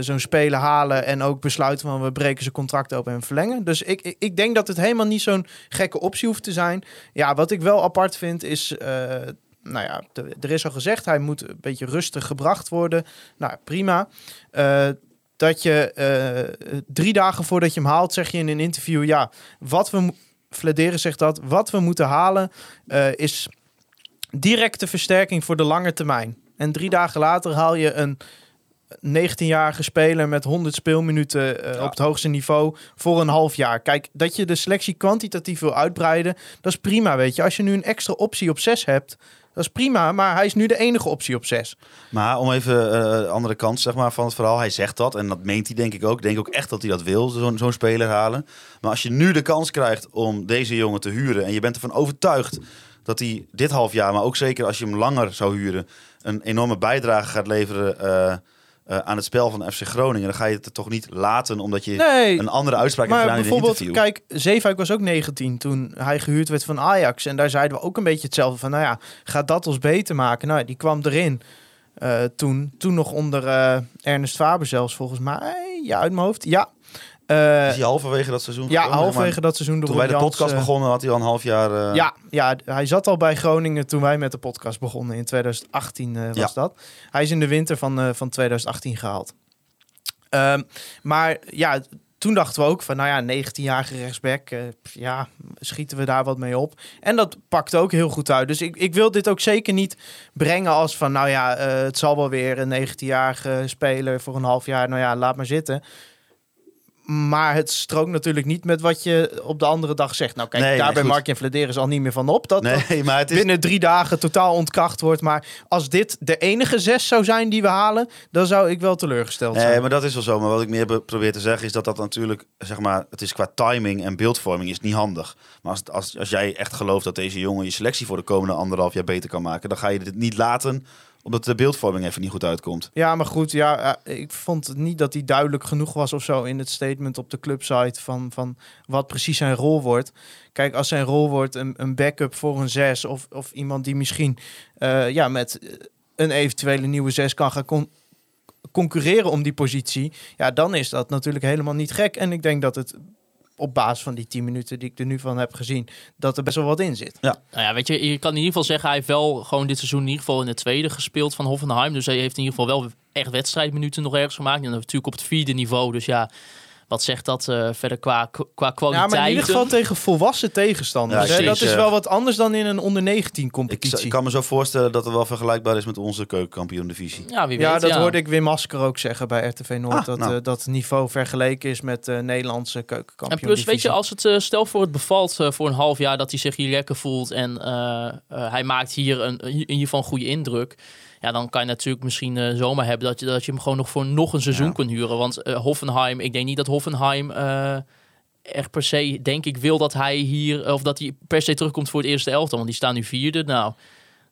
S5: zo'n speler halen en ook besluiten van we breken zijn contract open en verlengen. Dus ik, ik, ik denk dat het helemaal niet zo'n gekke optie hoeft te zijn. Ja, wat ik wel apart vind is, eh, nou ja, er is al gezegd, hij moet een beetje rustig gebracht worden. Nou, prima. Eh, dat je eh, drie dagen voordat je hem haalt, zeg je in een interview, ja, wat we, Flederen zegt dat, wat we moeten halen is directe versterking voor de lange termijn. En drie dagen later haal je een 19-jarige speler met 100 speelminuten eh, op het hoogste niveau voor een half jaar. Kijk, dat je de selectie kwantitatief wil uitbreiden, dat is prima, weet je. Als je nu een extra optie op 6 hebt, dat is prima, maar hij is nu de enige optie op 6.
S4: Maar om even eh, de andere kant zeg maar, van het verhaal. Hij zegt dat en dat meent hij denk ik ook. Ik denk ook echt dat hij dat wil, zo'n zo'n speler halen. Maar als je nu de kans krijgt om deze jongen te huren... en je bent ervan overtuigd dat hij dit half jaar... maar ook zeker als je hem langer zou huren... een enorme bijdrage gaat leveren eh, eh, aan het spel van FC Groningen... dan ga je het toch niet laten omdat je
S5: Nee,
S4: een andere uitspraak hebt gedaan in
S5: bijvoorbeeld,
S4: interview.
S5: kijk, Zeefuik was ook 19 toen hij gehuurd werd van Ajax. En daar zeiden we ook een beetje hetzelfde van, nou ja, gaat dat ons beter maken? Nou, die kwam erin eh, toen, toen nog onder eh, Ernest Faber zelfs volgens mij. Ja, uit mijn hoofd. Ja, Eh,
S4: Is hij halverwege dat seizoen
S5: ja
S4: gekomen?
S5: halverwege dat seizoen.
S4: Toen wij de podcast
S5: eh,
S4: begonnen had hij al een half jaar... eh,
S5: Ja, ja, hij zat al bij Groningen toen wij met de podcast begonnen. In 2018 eh, was
S4: Ja.
S5: dat. Hij is in de winter van, van 2018 gehaald. Ehm, maar ja, toen dachten we ook van, nou ja, 19-jarige rechtsback, ja, schieten we daar wat mee op. En dat pakt ook heel goed uit. Dus ik, ik wil dit ook zeker niet brengen als van, nou ja, het zal wel weer een 19-jarige speler voor een half jaar. Nou ja, laat maar zitten. Maar het strookt natuurlijk niet met wat je op de andere dag zegt. Nou, kijk,
S4: Nee,
S5: daar
S4: nee,
S5: bij. Mark en Vladeris al niet meer van op. Dat, dat
S4: Nee, maar het is...
S5: binnen drie dagen totaal ontkracht wordt. Maar als dit de enige zes zou zijn die we halen, dan zou ik wel teleurgesteld zijn.
S4: Nee, maar dat is wel zo. Maar wat ik meer be- probeer te zeggen is dat dat natuurlijk, zeg maar, het is qua timing en beeldvorming is niet handig. Maar als, als, als jij echt gelooft dat deze jongen je selectie voor de komende anderhalf jaar beter kan maken, dan ga je dit niet laten omdat de beeldvorming even niet goed uitkomt.
S5: Ja, maar goed, ja, eh, ik vond niet dat hij duidelijk genoeg was of zo in het statement op de clubsite van, van wat precies zijn rol wordt. Kijk, als zijn rol wordt een, een backup voor een zes of, of iemand die misschien eh, ja, met eh, een eventuele nieuwe zes kan gaan con- concurreren om die positie, ja, dan is dat natuurlijk helemaal niet gek. En ik denk dat het op basis van die 10 minuten die ik er nu van heb gezien, dat er best wel wat in zit.
S3: Nou ja, weet je, je kan in ieder geval zeggen, hij heeft wel gewoon dit seizoen in ieder geval in de tweede gespeeld van Hoffenheim. Dus hij heeft in ieder geval wel echt wedstrijdminuten nog ergens gemaakt. En natuurlijk op het vierde niveau. Dus ja, wat zegt dat eh, verder qua, qua kwaliteit?
S5: Ja, maar in ieder geval tegen volwassen tegenstanders.
S4: Ja,
S5: hè? Dat is
S4: eh,
S5: wel wat anders dan in een onder 19
S4: Ik,
S5: competitie.
S4: ik kan me zo voorstellen dat het wel vergelijkbaar is met onze keukenkampioen divisie.
S3: Ja, wie weet.
S5: ja, dat
S3: ja.
S5: hoorde ik Wim Masker ook zeggen bij RTV Noord.
S4: Ah,
S5: dat
S4: nou.
S5: eh, dat niveau vergeleken is met de Nederlandse
S3: En
S5: keukenkampioen.
S3: plus, weet je, als het uh, stel voor het bevalt uh, voor een half jaar dat hij zich hier lekker voelt en uh, hij maakt hier een, in ieder geval een goede indruk. Ja, dan kan je natuurlijk misschien uh, zomaar hebben dat je, dat je hem gewoon nog voor nog een seizoen
S4: Ja.
S3: kunt huren. Want uh, Hoffenheim, ik denk niet dat Hoffenheim uh, echt per se, denk ik, wil dat hij hier, of dat hij per se terugkomt voor het eerste elftal. Want die staan nu vierde. Nou,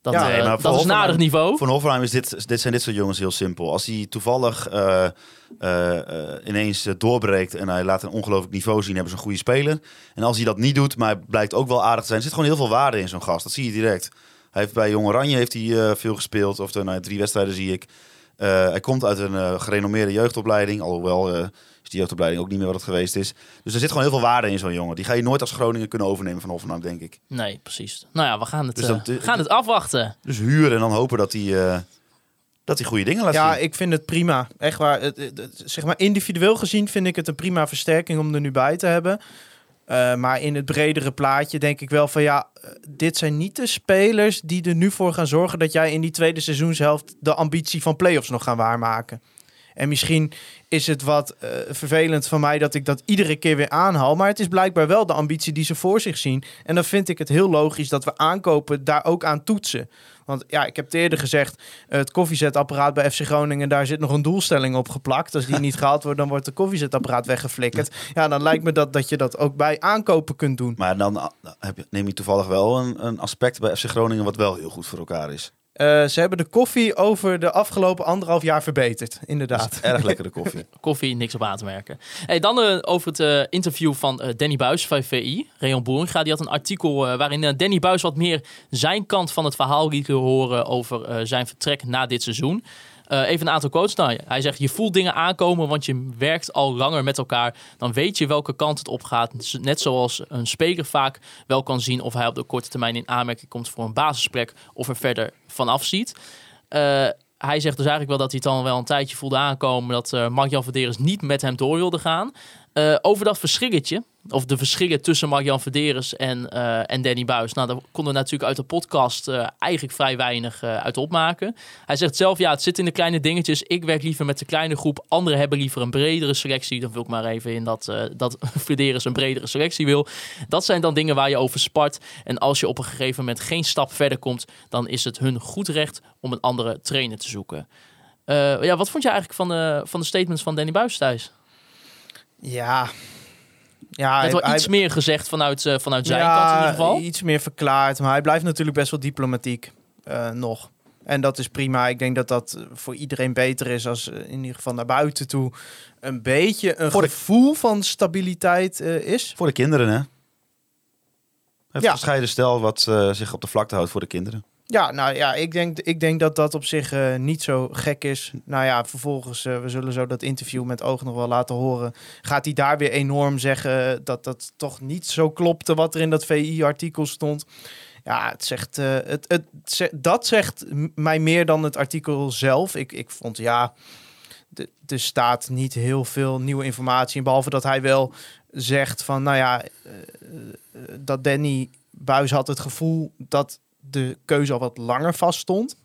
S3: dat,
S4: Ja, nee,
S3: dat is een aardig niveau.
S4: Voor Hoffenheim is dit, dit zijn dit soort jongens heel simpel. Als hij toevallig eh, eh, eh, ineens eh, doorbreekt en hij laat een ongelooflijk niveau zien, hebben ze een goede speler. En als hij dat niet doet, maar blijkt ook wel aardig te zijn, er zit gewoon heel veel waarde in zo'n gast. Dat zie je direct. Hij heeft bij Jong Oranje heeft hij, eh, veel gespeeld. Of de, nou, ja, drie wedstrijden zie ik. Eh, hij komt uit een eh, gerenommeerde jeugdopleiding. Alhoewel eh, is die jeugdopleiding ook niet meer wat het geweest is. Dus er zit gewoon heel veel waarde in zo'n jongen. Die ga je nooit als Groningen kunnen overnemen van Hoffenheim, denk ik.
S3: Nee, precies. Nou ja, we gaan het,
S4: Dus
S3: eh,
S4: dan-
S3: we gaan het afwachten.
S4: Dus huren en dan hopen dat hij, eh, dat hij goede dingen laat
S5: Ja,
S4: zien.
S5: ik vind het prima. Echt waar. Zeg maar individueel gezien vind ik het een prima versterking om er nu bij te hebben. Eh, maar in het bredere plaatje denk ik wel van ja, eh, dit zijn niet de spelers die er nu voor gaan zorgen dat jij in die tweede seizoenshelft de ambitie van play-offs nog gaan waarmaken. En misschien is het wat eh, vervelend van mij dat ik dat iedere keer weer aanhaal. Maar het is blijkbaar wel de ambitie die ze voor zich zien. En dan vind ik het heel logisch dat we aankopen daar ook aan toetsen. Want ja, ik heb het eerder gezegd, het koffiezetapparaat bij FC Groningen, daar zit nog een doelstelling op geplakt. Als die niet gehaald wordt, dan wordt het koffiezetapparaat weggeflikkerd. Ja, dan lijkt me dat, dat je dat ook bij aankopen kunt doen.
S4: Maar dan heb je, neem je toevallig wel een, een aspect bij FC Groningen wat wel heel goed voor elkaar is.
S5: Eh, ze hebben de koffie over de afgelopen anderhalf jaar verbeterd, inderdaad.
S4: Erg lekkere koffie.
S3: Koffie, niks op aan te merken. Hey, dan eh, over het eh, interview van Danny Buis van VI. Reon Boeringa die had een artikel waarin Danny Buis wat meer zijn kant van het verhaal liet horen over zijn vertrek na dit seizoen. Eh, even een aantal quotes. Nou, hij zegt, je voelt dingen aankomen, want je werkt al langer met elkaar. Dan weet je welke kant het op gaat. Net zoals een speler vaak wel kan zien of hij op de korte termijn in aanmerking komt voor een basisplek of er verder vanaf ziet. Eh, hij zegt dus eigenlijk wel dat hij het dan wel een tijdje voelde aankomen dat eh Mark-Jan Verderes niet met hem door wilde gaan. Eh, over dat verschilletje, of de verschillen tussen Mark-Jan Verderes en, eh, en Danny Buis. Nou, daar konden we natuurlijk uit de podcast eh, eigenlijk vrij weinig uit opmaken. Hij zegt zelf, ja, het zit in de kleine dingetjes. Ik werk liever met de kleine groep. Anderen hebben liever een bredere selectie. Dan vul ik maar even in dat, dat Verderes een bredere selectie wil. Dat zijn dan dingen waar je over spart. En als je op een gegeven moment geen stap verder komt, dan is het hun goed recht om een andere trainer te zoeken. Ja, wat vond je eigenlijk van de, van de statements van Danny Buis thuis?
S5: Ja. Ja,
S3: Er
S5: hij,
S3: werd wel
S5: hij-
S3: iets meer gezegd vanuit, eh, vanuit zijn
S5: ja,
S3: kant in ieder geval.
S5: iets meer verklaard. Maar hij blijft natuurlijk best wel diplomatiek eh, nog. En dat is prima. Ik denk dat dat voor iedereen beter is als eh, in ieder geval naar buiten toe een beetje een
S4: Voor de-
S5: gevoel van stabiliteit eh, is.
S4: Voor de kinderen, hè? Het
S5: Ja.
S4: gescheiden stel wat zich op de vlakte houdt voor de kinderen.
S5: Ja, nou ja, ik denk, ik denk dat dat op zich eh, niet zo gek is. Nou ja, vervolgens, eh, we zullen zo dat interview met Oog nog wel laten horen. Gaat hij daar weer enorm zeggen dat dat toch niet zo klopte wat er in dat VI-artikel stond? Ja, het zegt, eh, het, het, dat zegt mij meer dan het artikel zelf. Ik, ik vond, ja, er staat niet heel veel nieuwe informatie in. Behalve dat hij wel zegt van, nou ja, dat Danny Buis had het gevoel dat de keuze al wat langer vaststond.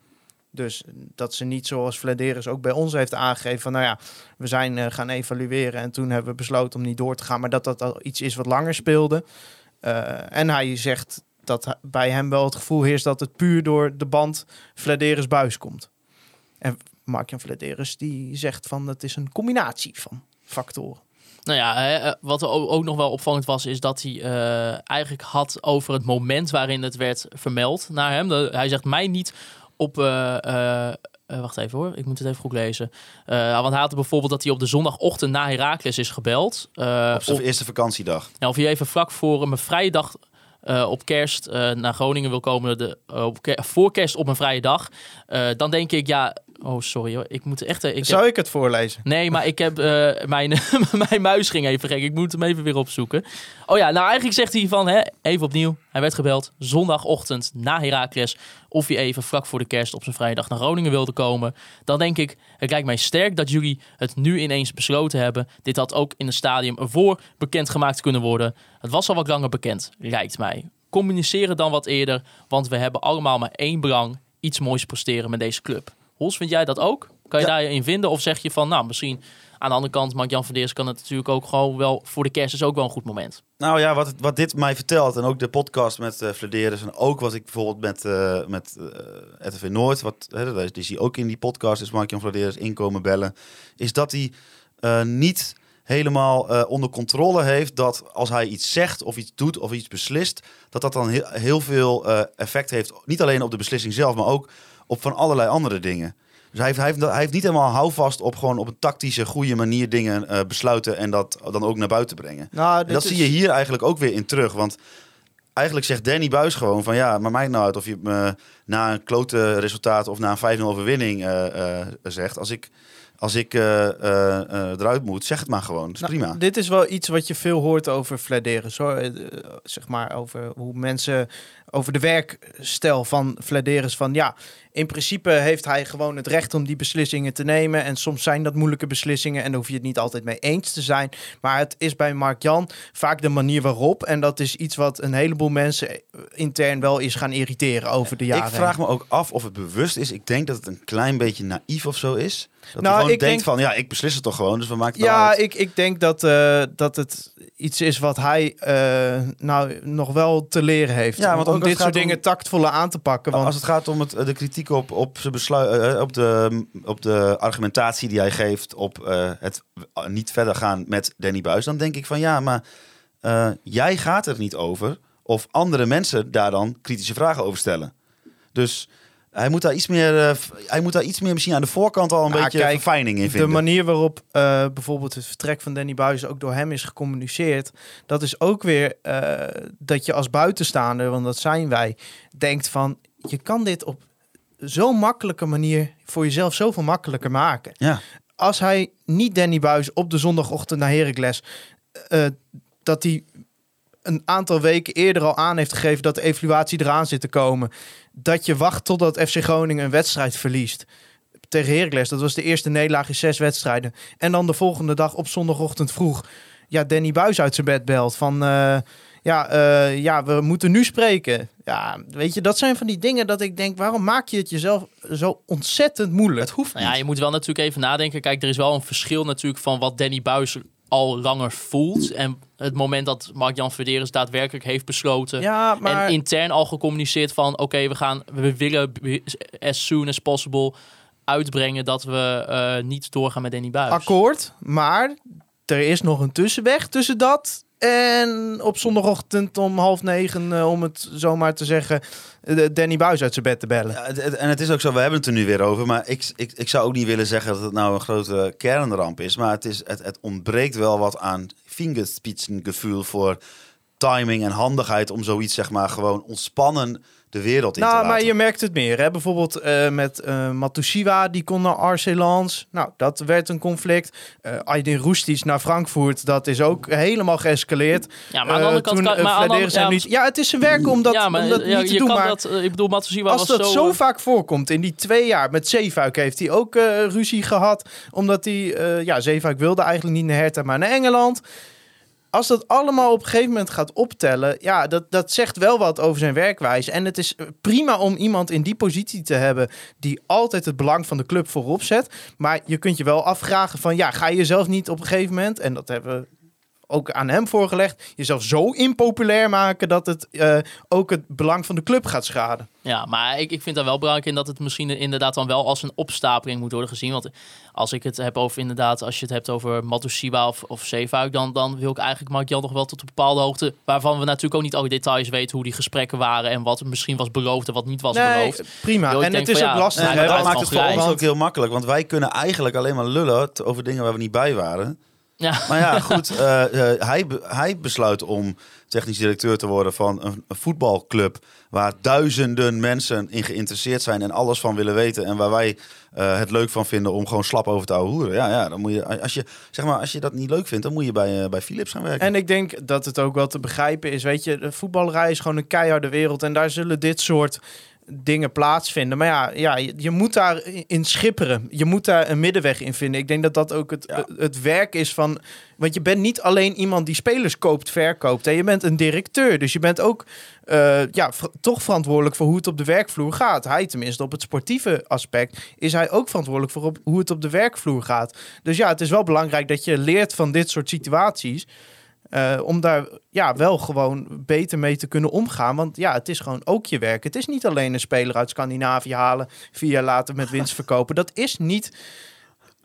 S5: Dus dat ze niet zoals Vladeris ook bij ons heeft aangegeven van, nou ja, we zijn eh, gaan evalueren en toen hebben we besloten om niet door te gaan, maar dat dat al iets is wat langer speelde. Eh, en hij zegt dat bij hem wel het gevoel heerst dat het puur door de band Vladeris Buis komt. En Mark-Jan Vladeris die zegt van het is een combinatie van factoren.
S3: Nou ja, hè, eh, wat ook nog wel opvallend was, is dat hij eh, eigenlijk had over het moment waarin het werd vermeld naar hem. Hij zegt mij niet op. eh, wacht even hoor, ik moet het even goed lezen. Eh, want hij had bijvoorbeeld dat hij op de zondagochtend na Herakles is gebeld.
S4: Op zijn eerste vakantiedag.
S3: nou, of hij even vlak voor een vrije dag op kerst naar Groningen wil komen. De, op voor kerst op een vrije dag. Dan denk ik, ja. Oh, sorry hoor. Ik moet echt. eh, Ik heb-
S5: Zou ik het voorlezen?
S3: Nee, maar ik heb eh, mijn, mijn muis ging even gek. Ik moet hem even weer opzoeken. Oh ja, nou eigenlijk zegt hij van, hè, even opnieuw. Hij werd gebeld zondagochtend na Heracles. Of hij even vlak voor de kerst op zijn vrije dag naar Groningen wilde komen. Dan denk ik, het lijkt mij sterk dat jullie het nu ineens besloten hebben. Dit had ook in het stadium ervoor bekendgemaakt kunnen worden. Het was al wat langer bekend, lijkt mij. Communiceren dan wat eerder, want we hebben allemaal maar één belang. Iets moois presteren met deze club. Hols, vind jij dat ook? Kan je
S4: Ja.
S3: daarin vinden? Of zeg je van, nou, misschien aan de andere kant, Mark-Jan Verdeers kan het natuurlijk ook gewoon wel voor de kerst is ook wel een goed moment.
S4: Nou ja, wat, wat dit mij vertelt, en ook de podcast met eh Vladeris, en ook wat ik bijvoorbeeld met, eh met eh RTV Noord, wat, hè, die zie ook in die podcast, is Mark-Jan Vladeris inkomen bellen, is dat hij niet helemaal eh, onder controle heeft dat als hij iets zegt of iets doet of iets beslist, dat dat dan heel, heel veel eh, effect heeft, niet alleen op de beslissing zelf, maar ook op van allerlei andere dingen. Dus hij heeft, hij, heeft, hij heeft niet helemaal houvast op gewoon op een tactische, goede manier dingen eh, besluiten en dat dan ook naar buiten brengen.
S5: Nou,
S4: En dat
S5: is-
S4: zie je hier eigenlijk ook weer in terug. Want eigenlijk zegt Danny Buis gewoon van ja, maar mij nou uit of je me na een klote resultaat of na een 5-0 overwinning zegt. Als ik, als ik eh, eh, eh, eruit moet, zeg het maar gewoon. Dat is
S5: Nou,
S4: prima.
S5: Dit is wel iets wat je veel hoort over. Eh, zeg maar over hoe mensen over de werkstijl van Flederis van ja, in principe heeft hij gewoon het recht om die beslissingen te nemen en soms zijn dat moeilijke beslissingen en daar hoef je het niet altijd mee eens te zijn, maar het is bij Mark Jan vaak de manier waarop en dat is iets wat een heleboel mensen intern wel is gaan irriteren over de jaren.
S4: Ik vraag me ook af of het bewust is. Ik denk dat het een klein beetje naïef of zo is. Dat
S5: Nou,
S4: gewoon
S5: ik
S4: denkt
S5: denk-
S4: van ja, ik beslis het toch gewoon, dus we maken het
S5: Ja, ik, ik denk dat, eh, dat het iets is wat hij eh, nou nog wel te leren heeft.
S4: Ja, want
S5: om dit soort
S4: gaat om-
S5: dingen tactvoller aan te pakken. Want
S4: Als het gaat om het, de kritiek op, op, zijn besluit, eh, op, de, op de argumentatie die hij geeft op eh, het niet verder gaan met Danny Buis, dan denk ik van ja, maar eh, jij gaat er niet over of andere mensen daar dan kritische vragen over stellen. Dus hij moet daar iets meer, eh, hij moet daar iets meer misschien aan de voorkant al een
S5: Nou,
S4: beetje
S5: kijk,
S4: verfijning in
S5: de
S4: vinden.
S5: manier waarop eh, bijvoorbeeld het vertrek van Danny Buis ook door hem is gecommuniceerd, dat is ook weer eh, dat je als buitenstaander, want dat zijn wij, denkt van je kan dit op zo'n makkelijke manier voor jezelf zoveel makkelijker maken.
S4: Ja.
S5: als hij niet Danny Buis op de zondagochtend naar Heracles... dat hij een aantal weken eerder al aan heeft gegeven... dat de evaluatie eraan zit te komen. Dat je wacht totdat FC Groningen een wedstrijd verliest. Tegen Heracles, dat was de eerste nederlaag in zes wedstrijden. En dan de volgende dag op zondagochtend vroeg... ja, Danny Buis uit zijn bed belt van... eh, ja, eh, ja, we moeten nu spreken. Ja, weet je, dat zijn van die dingen dat ik denk... waarom maak je het jezelf zo ontzettend moeilijk? Het hoeft
S3: Nou ja, je moet wel natuurlijk even nadenken. Kijk, er is wel een verschil natuurlijk van wat Danny Buis al langer voelt. En het moment dat Mark-Jan Verderes daadwerkelijk heeft besloten.
S5: Ja, maar...
S3: En intern al gecommuniceerd van... oké, we gaan, we willen as soon as possible uitbrengen... dat we eh, niet doorgaan met Danny Buis.
S5: Akkoord, maar er is nog een tussenweg tussen dat en op zondagochtend om half negen, eh, om het zomaar te zeggen, eh, Danny Buis uit zijn bed te bellen.
S4: Ja, en het is ook zo, we hebben het er nu weer over. Maar ik, ik, ik zou ook niet willen zeggen dat het nou een grote kernramp is. Maar het, is, het, het ontbreekt wel wat aan vingerspitsengevoel voor timing en handigheid om zoiets zeg maar gewoon ontspannen de wereld in te
S5: nou,
S4: laten.
S5: maar je merkt het meer. Hè? Bijvoorbeeld eh, met eh Matusiwa, die kon naar RC Lens. Nou, dat werd een conflict. Eh Aydin Roestic naar Frankfurt, dat is ook helemaal geëscaleerd.
S3: Ja, maar aan de andere kant...
S5: toen,
S3: kan, maar aan andere-
S5: hem niet... Ja, het is zijn werk om dat,
S3: ja, maar,
S5: om dat
S3: ja,
S5: niet te
S3: je
S5: doen.
S3: kan
S5: Maar
S3: dat... ik bedoel, Matsushima
S5: Als
S3: was
S5: dat
S3: zo...
S5: zo vaak voorkomt, in die twee jaar met Zeefuik heeft hij ook eh, ruzie gehad. Omdat hij, eh, ja, Zeefuik wilde eigenlijk niet naar Hertha, maar naar Engeland. Als dat allemaal op een gegeven moment gaat optellen, ja, dat, dat zegt wel wat over zijn werkwijze. En het is prima om iemand in die positie te hebben die altijd het belang van de club voorop zet. Maar je kunt je wel afvragen van, ja, ga je jezelf niet op een gegeven moment, en dat hebben we ook aan hem voorgelegd, jezelf zo impopulair maken dat het eh, ook het belang van de club gaat schaden.
S3: Ja, maar ik, ik vind daar wel belangrijk in dat het misschien inderdaad dan wel als een opstapeling moet worden gezien. Want als ik het heb over inderdaad, als je het hebt over Matusiwa of, of Zeefuik, dan, dan wil ik eigenlijk Mark Jan nog wel tot een bepaalde hoogte, waarvan we natuurlijk ook niet alle details weten hoe die gesprekken waren en wat misschien was beloofd en wat niet was beloofd.
S5: prima. En het is
S3: van
S5: ook
S3: ja,
S5: lastig. Hè,
S4: dat maakt het voor ons ook heel makkelijk. Want wij kunnen eigenlijk alleen maar lullen over dingen waar we niet bij waren.
S3: Ja.
S4: Maar ja, goed. eh, eh, hij, hij besluit om technisch directeur te worden van een, een voetbalclub... waar duizenden mensen in geïnteresseerd zijn en alles van willen weten... en waar wij eh, het leuk van vinden om gewoon slap over te houden. Ja, ja, dan moet je, als je, zeg maar, als je dat niet leuk vindt, dan moet je bij, bij Philips gaan werken.
S5: En ik denk dat het ook wel te begrijpen is. Weet je, de voetballerij is gewoon een keiharde wereld. En daar zullen dit soort dingen plaatsvinden. Maar ja, ja je, je moet daar in schipperen. Je moet daar een middenweg in vinden. Ik denk dat dat ook het,
S4: Ja.
S5: het werk is van... Want je bent niet alleen iemand die spelers koopt, verkoopt. Hè? Je bent een directeur. Dus je bent ook eh, ja, toch verantwoordelijk voor hoe het op de werkvloer gaat. Hij tenminste op het sportieve aspect is hij ook verantwoordelijk voor op, hoe het op de werkvloer gaat. Dus ja, het is wel belangrijk dat je leert van dit soort situaties. Eh, om daar ja, wel gewoon beter mee te kunnen omgaan. Want ja, het is gewoon ook je werk. Het is niet alleen een speler uit Scandinavië halen, vier jaar later met winst verkopen. Dat is niet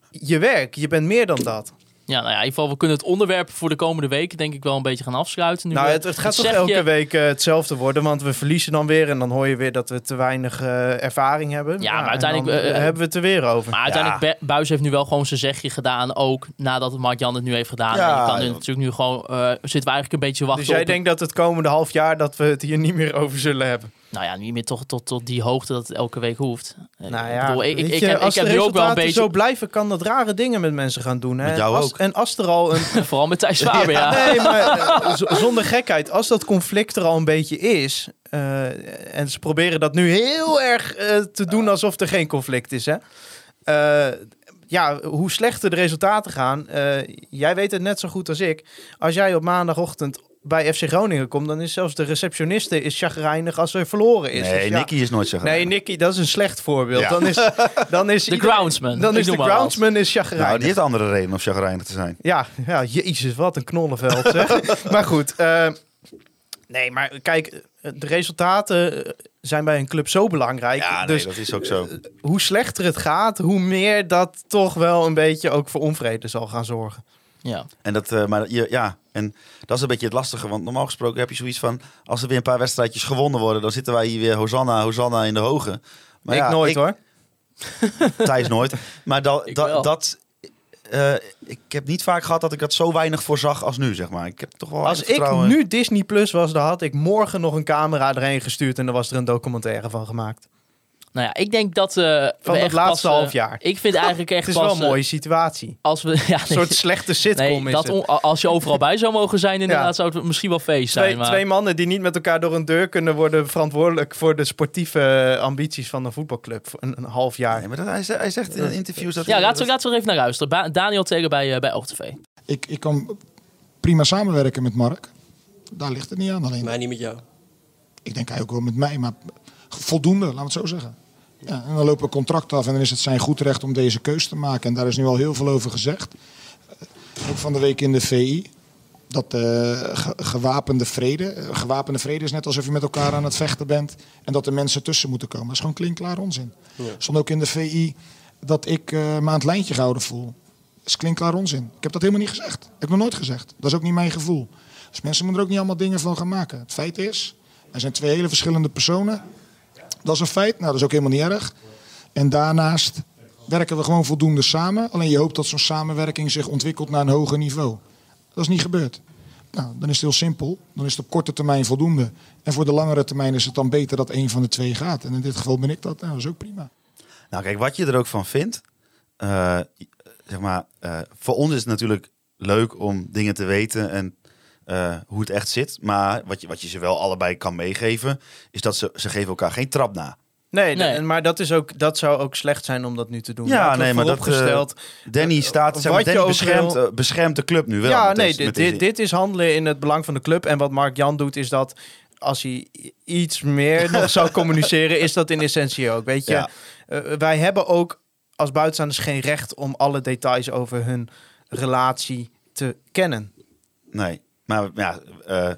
S5: je werk. Je bent meer dan dat.
S3: Ja, nou ja, in ieder geval, we kunnen het onderwerp voor de komende weken denk ik wel een beetje gaan afsluiten. Nu
S5: Nou,
S3: we
S5: het, het gaat toch elke week eh, hetzelfde worden, want we verliezen dan weer en dan hoor je weer dat we te weinig eh, ervaring hebben.
S3: Ja, maar
S5: en
S3: uiteindelijk,
S5: dan,
S3: eh,
S5: eh, hebben we het er weer over.
S3: Maar uiteindelijk, Be- Buis heeft nu wel gewoon zijn zegje gedaan. Ook nadat Mark Jan het nu heeft gedaan.
S4: Ja,
S3: en je kan nu
S4: ja.
S3: natuurlijk nu gewoon... eh, zitten we eigenlijk een beetje wachten
S5: dus jij
S3: op...
S5: denkt dat het komende half jaar dat we het hier niet meer over zullen hebben?
S3: Nou ja, niet meer toch tot, tot die hoogte dat het elke week hoeft. Eh,
S5: Nou
S3: ik
S5: ja,
S3: bedoel, ik, ik,
S5: weet
S3: ik
S5: je,
S3: heb,
S5: als
S3: ik heb
S5: de
S3: nu ook wel een beetje...
S5: zo blijven, kan dat rare dingen met mensen gaan doen. Hè?
S4: Met jou
S5: Als-
S4: ook.
S5: En als er al een...
S3: Vooral met Thijs Faber, ja.
S5: Nee, maar eh, zonder gekheid, als dat conflict er al een beetje is... eh, en ze proberen dat nu heel erg eh, te doen alsof er geen conflict is, hè? Eh, ja, hoe slechter de resultaten gaan, eh, jij weet het net zo goed als ik. Als jij op maandagochtend bij FC Groningen komt, dan is zelfs de receptioniste is chagrijnig als er verloren is.
S4: Nee,
S5: Dus ja.
S4: Nicky is nooit zo
S5: Nee, Nicky, dat is een slecht voorbeeld.
S4: Ja.
S5: Dan is, dan is
S3: De groundsman.
S5: Dan is de groundsman is chagrijnig.
S4: Nou, die heeft andere reden om chagrijnig te zijn.
S5: Ja, ja, jezus, wat een knollenveld zeg. maar goed, eh, nee, maar kijk, de resultaten zijn bij een club zo belangrijk.
S4: Ja, nee,
S5: dus
S4: dat is ook zo.
S5: hoe slechter het gaat, hoe meer dat toch wel een beetje ook voor onvrede zal gaan zorgen.
S3: Ja.
S4: En dat, eh, maar je, ja, en dat is een beetje het lastige. Want normaal gesproken heb je zoiets van... als er weer een paar wedstrijdjes gewonnen worden... dan zitten wij hier weer Hosanna, Hosanna in de hoge. Maar
S5: ik
S4: ja,
S5: nooit
S4: ik-
S5: hoor.
S4: Thijs nooit. Maar dat,
S3: Ik
S4: dat, eh, ik heb niet vaak gehad dat ik dat zo weinig voor zag als nu, zeg maar. Ik heb toch wel
S5: Als ik nu Disney Plus was, dan had ik morgen nog een camera erheen gestuurd en dan was er een documentaire van gemaakt.
S3: Nou ja, ik denk dat... eh, we
S5: Van het laatste
S3: pas, eh,
S5: half jaar.
S3: Ik vind eigenlijk echt
S5: Het is wel een
S3: eh,
S5: mooie situatie.
S3: Als we... Ja,
S5: Een soort slechte sitcom
S3: nee,
S5: is
S3: dat
S5: het.
S3: on- als je overal bij zou mogen zijn, inderdaad,
S5: Ja.
S3: zou het misschien wel feest zijn.
S5: Twee,
S3: maar...
S5: twee mannen die niet met elkaar door een deur kunnen worden verantwoordelijk voor de sportieve ambities van een voetbalclub voor een, een half jaar.
S4: Nee, maar dat, hij, zegt, hij zegt in interviews dat...
S3: Ja, laten we, laten we er even naar luisteren. Ba- Daniel Tegen bij, eh, bij OogTV.
S7: Ik, ik kan prima samenwerken met Mark. Daar ligt het niet aan. Alleen,
S8: Maar niet met jou.
S7: ik denk hij ook wel met mij, maar voldoende, laten we het zo zeggen. Ja, en dan lopen we contract af en dan is het zijn goed recht om deze keus te maken. En daar is nu al heel veel over gezegd. Eh, Ook van de week in de VI. Dat ge- gewapende vrede. eh, gewapende vrede is net alsof je met elkaar aan het vechten bent. En dat er mensen tussen moeten komen. Dat is gewoon klinkklaar onzin. Stond ook in de VI dat ik eh, me aan het lijntje gehouden voel. Dat is klinkklaar onzin. Ik heb dat helemaal niet gezegd. Ik heb nog nooit gezegd. Dat is ook niet mijn gevoel. Dus mensen moeten er ook niet allemaal dingen van gaan maken. Het feit is, er zijn twee hele verschillende personen. Dat is een feit. Nou, dat is ook helemaal niet erg. En daarnaast werken we gewoon voldoende samen. Alleen je hoopt dat zo'n samenwerking zich ontwikkelt naar een hoger niveau. Dat is niet gebeurd. Nou, dan is het heel simpel. Dan is het op korte termijn voldoende. En voor de langere termijn is het dan beter dat een van de twee gaat. En in dit geval ben ik dat. Nou, dat is ook prima.
S4: Nou, kijk, wat je er ook van vindt. eh, zeg maar, eh, voor ons is het natuurlijk leuk om dingen te weten en eh, hoe het echt zit. Maar wat je, wat je ze wel allebei kan meegeven, is dat ze, ze geven elkaar geen trap na.
S5: Nee, maar dat, is ook, dat zou ook slecht zijn om dat nu te doen.
S4: Ja, nee, maar dat,
S5: vooropgesteld.
S4: Danny
S5: eh,
S4: staat, zeg maar, Danny
S5: ook
S4: beschermt,
S5: wil-
S4: eh, beschermt de club nu wel.
S5: ja,
S4: met
S5: nee,
S4: deze-
S5: dit,
S4: met
S5: dit,
S4: deze-
S5: dit is handelen in het belang van de club. En wat Mark Jan doet, is dat als hij iets meer nog zou communiceren, is dat in essentie ook. Weet je,
S4: Ja.
S5: Eh, wij hebben ook als buitenstaanders geen recht om alle details over hun relatie te kennen.
S4: Nee, maar ja, eh,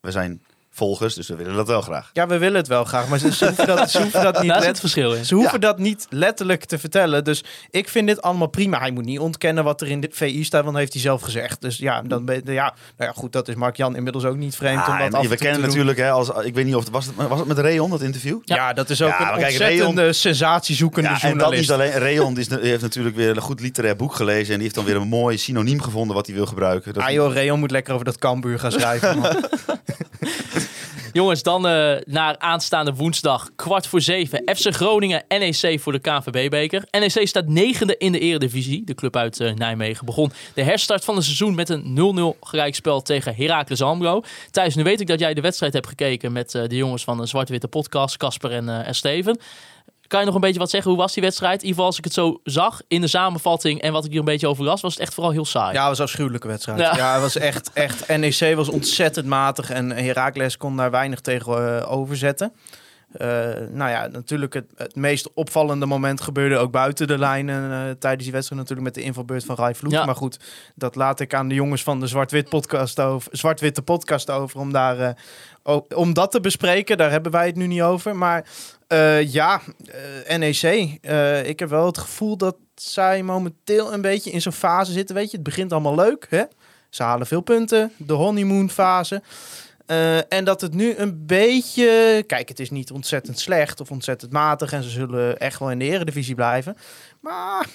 S4: we zijn volgers, dus we willen dat wel graag.
S5: Ja, we willen het wel graag, maar ze, ze hoeven dat, ze hoeven dat niet
S3: Daar het verschil in.
S5: Ze hoeven dat niet letterlijk te vertellen. Dus ik vind dit allemaal prima. Hij moet niet ontkennen wat er in de VI staat, want dat heeft hij zelf gezegd. Dus ja, dan ben, ja, nou ja, goed, dat is Mark Jan inmiddels ook niet vreemd
S4: Ah,
S5: om dat
S4: en
S5: af
S4: we kennen
S5: te doen.
S4: natuurlijk, hè, als, ik weet niet of het was, het, was het met Reon, dat interview?
S5: Ja, dat is ook een
S4: kijk,
S5: ontzettende sensatiezoekende
S4: Ja, en dat niet alleen. Reon is, heeft natuurlijk weer een goed literair boek gelezen. En die heeft dan weer een mooi synoniem gevonden wat hij wil gebruiken. Dat
S5: Ah joh, Reon moet lekker over dat Cambuur gaan schrijven.
S3: Jongens, dan eh, naar aanstaande woensdag, kwart voor zeven. FC Groningen, NEC voor de KNVB-beker. NEC staat negende in de eredivisie. De club uit eh, Nijmegen begon de herstart van het seizoen met een 0-0 gelijkspel tegen Heracles Almelo. Thijs, nu weet ik dat jij de wedstrijd hebt gekeken met eh, de jongens van de Zwarte-Witte podcast, Casper en, en Steven. Kan je nog een beetje wat zeggen? Hoe was die wedstrijd? In ieder geval als ik het zo zag in de samenvatting en wat ik hier een beetje over las, was het echt vooral heel saai.
S5: Ja, het was een afschuwelijke wedstrijd.
S3: Ja.
S5: Ja, het was echt, echt. NEC was ontzettend matig en Heracles kon daar weinig tegen eh, overzetten. Eh, nou ja, natuurlijk het, het meest opvallende moment gebeurde ook buiten de lijnen eh, tijdens die wedstrijd natuurlijk met de invalbeurt van Rai Vloed.
S3: Ja.
S5: Maar goed, dat laat ik aan de jongens van de Zwart-Wit podcast over, Zwart-Witte podcast over om daar eh, om dat te bespreken. Daar hebben wij het nu niet over. Maar ja, NEC. ik heb wel het gevoel dat zij momenteel een beetje in zo'n fase zitten. Weet je, het begint allemaal leuk. Hè? Ze halen veel punten. De honeymoon fase. Eh, en dat het nu een beetje... Kijk, het is niet ontzettend slecht of ontzettend matig. En ze zullen echt wel in de eredivisie blijven. Maar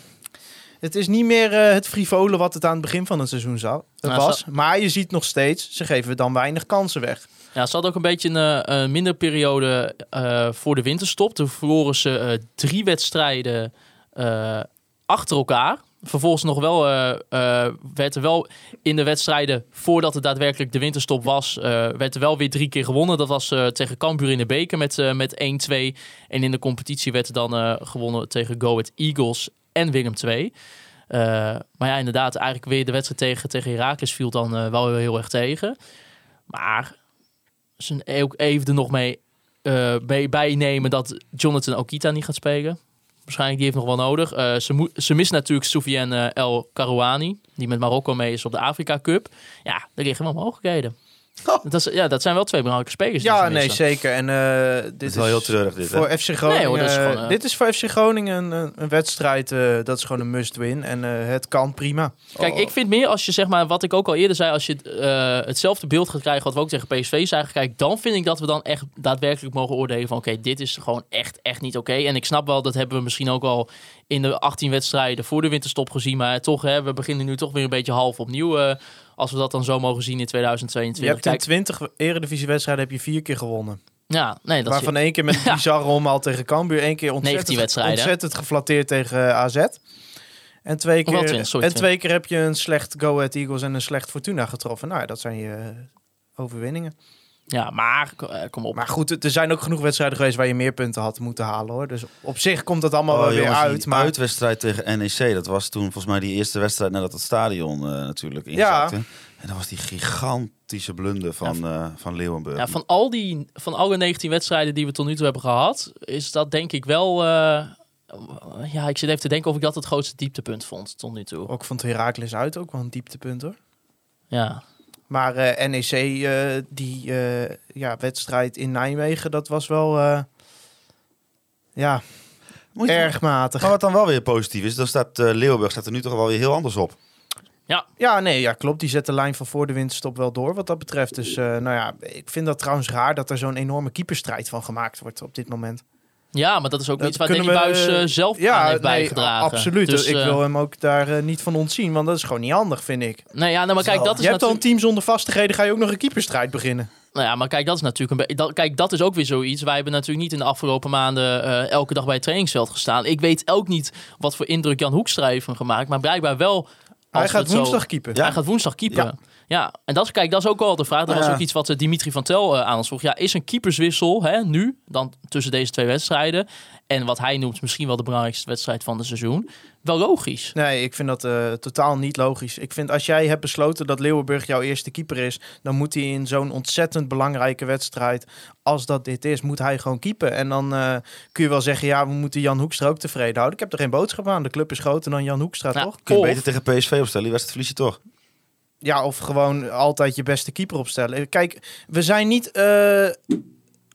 S5: het is niet meer eh, het frivole wat het aan het begin van het seizoen zou,
S3: Nou,
S5: was. Maar je ziet nog steeds, ze geven dan weinig kansen weg.
S3: Ja, ze hadden ook een beetje een eh, een minder periode voor de winterstop. Toen verloren ze drie wedstrijden achter elkaar. Vervolgens nog wel, eh, werd er wel in de wedstrijden voordat het daadwerkelijk de winterstop was, eh, werd er wel weer drie keer gewonnen. Dat was tegen Cambuur in de beker met, met 1-2. En in de competitie werd er dan gewonnen tegen Go Ahead Eagles en Willem 2. Eh, maar ja, inderdaad, eigenlijk weer de wedstrijd tegen, tegen Heracles viel dan wel heel erg tegen. Maar ze ook even er nog mee eh, bij, bij nemen dat Jonathan Okita niet gaat spelen. Waarschijnlijk die heeft nog wel nodig. Eh, ze, ze missen natuurlijk Soufiane eh, El Karouani, die met Marokko mee is op de Afrika Cup. Ja, er liggen wel mogelijkheden. Dat, is, ja, dat zijn wel twee belangrijke spelers.
S5: Ja, nee, zeker. En eh, dit
S4: is wel heel treurig, dit, hè?
S5: Voor FC Groningen.
S3: Nee, hoor, dat is
S5: eh,
S3: gewoon, eh,
S5: dit is voor FC Groningen een, een wedstrijd. eh, dat is gewoon een must-win. En eh, het kan prima.
S3: Kijk, ik vind meer als je zeg maar, wat ik ook al eerder zei, als je eh, hetzelfde beeld gaat krijgen wat we ook tegen PSV zagen, kijk, dan vind ik dat we dan echt daadwerkelijk mogen oordelen van, oké, dit is gewoon echt, echt niet oké. En ik snap wel, dat hebben we misschien ook al in de 18 wedstrijden voor de winterstop gezien, maar toch, hè, we beginnen nu toch weer een beetje half opnieuw, eh, als we dat dan zo mogen zien in
S5: Je
S3: 2022.
S5: hebt in
S3: Kijk,
S5: 20 eredivisiewedstrijden heb je vier keer gewonnen.
S3: ja, nee, dat is
S5: Waarvan één keer met een bizarre omhaal tegen Cambuur. één keer
S3: 19
S5: ontzettend, ontzettend geflatteerd tegen eh, AZ. En twee, keer,
S3: 20, sorry,
S5: en twee keer heb je een slecht Go Ahead Eagles en een slecht Fortuna getroffen. Nou ja, dat zijn je eh, overwinningen.
S3: Ja, maar eh, kom op.
S5: Maar goed, er zijn ook genoeg wedstrijden geweest waar je meer punten had moeten halen hoor. Dus op zich komt dat allemaal
S4: Oh,
S5: wel weer
S4: jongens,
S5: uit. Maar
S4: uitwedstrijd tegen NEC, dat was toen volgens mij die eerste wedstrijd nadat het stadion eh, natuurlijk inzakte. En dat was die gigantische blunder van, eh, van Leeuwenburg.
S3: Ja, van, al die, van alle 19 wedstrijden die we tot nu toe hebben gehad, is dat denk ik wel. eh, ja, ik zit even te denken of ik dat het grootste dieptepunt vond tot nu toe.
S5: ook vond Heracles uit ook wel een dieptepunt hoor.
S3: Ja,
S5: Maar eh, NEC, eh, die eh, ja, wedstrijd in Nijmegen, dat was wel eh, ja,
S4: Moet je-
S5: erg matig.
S4: Maar wat dan wel weer positief is, dan staat eh Leeuwenburg staat er nu toch wel weer heel anders op.
S5: Ja, nee, ja, klopt. Die zet de lijn van voor de winterstop wel door wat dat betreft. Dus eh, nou ja, ik vind dat trouwens raar dat er zo'n enorme keeperstrijd van gemaakt wordt op dit moment.
S3: Ja maar dat is ook
S5: Dat
S3: iets waar Danny
S5: we,
S3: Buis eh, zelf aan heeft
S5: nee,
S3: bijgedragen.
S5: absoluut.
S3: Dus,
S5: ik
S3: eh,
S5: wil hem ook daar eh, niet van ontzien, want dat is gewoon niet handig, vind ik.
S3: Nee, ja, nou, maar kijk, dat is
S5: je hebt al een team zonder vastigheden, ga je ook nog een keeperstrijd beginnen.
S3: Nou ja, maar kijk, dat is natuurlijk een be- dat, Kijk, dat is ook weer zoiets. Wij hebben natuurlijk niet in de afgelopen maanden eh, elke dag bij het trainingsveld gestaan. Ik weet ook niet wat voor indruk Jan Hoekstra heeft van gemaakt, maar blijkbaar wel.
S5: Hij gaat
S3: zo-
S5: woensdag keeper.
S3: Hij gaat woensdag keeper. Ja. En dat, is- kijk, dat is ook wel de vraag. Dat was
S4: ja.
S3: ook iets wat eh, Dimitri van Tel eh, aan ons vroeg. Ja, is een keeperswissel hè, nu, dan tussen deze twee wedstrijden, en wat hij noemt misschien wel de belangrijkste wedstrijd van het seizoen, wel logisch.
S5: Nee, ik vind dat eh, totaal niet logisch. Ik vind als jij hebt besloten dat Leeuwenburg jouw eerste keeper is, dan moet hij in zo'n ontzettend belangrijke wedstrijd als dat dit is, moet hij gewoon keepen. En dan eh, kun je wel zeggen, ja, we moeten Jan Hoekstra ook tevreden houden. Ik heb er geen boodschap aan. De club is groter dan Jan Hoekstra,
S3: Nou,
S5: toch?
S4: Kun je
S3: Of-
S4: beter tegen PSV opstellen, die wedstrijd verlies je toch.
S5: Ja, of gewoon altijd je beste keeper opstellen. Kijk, we zijn niet eh,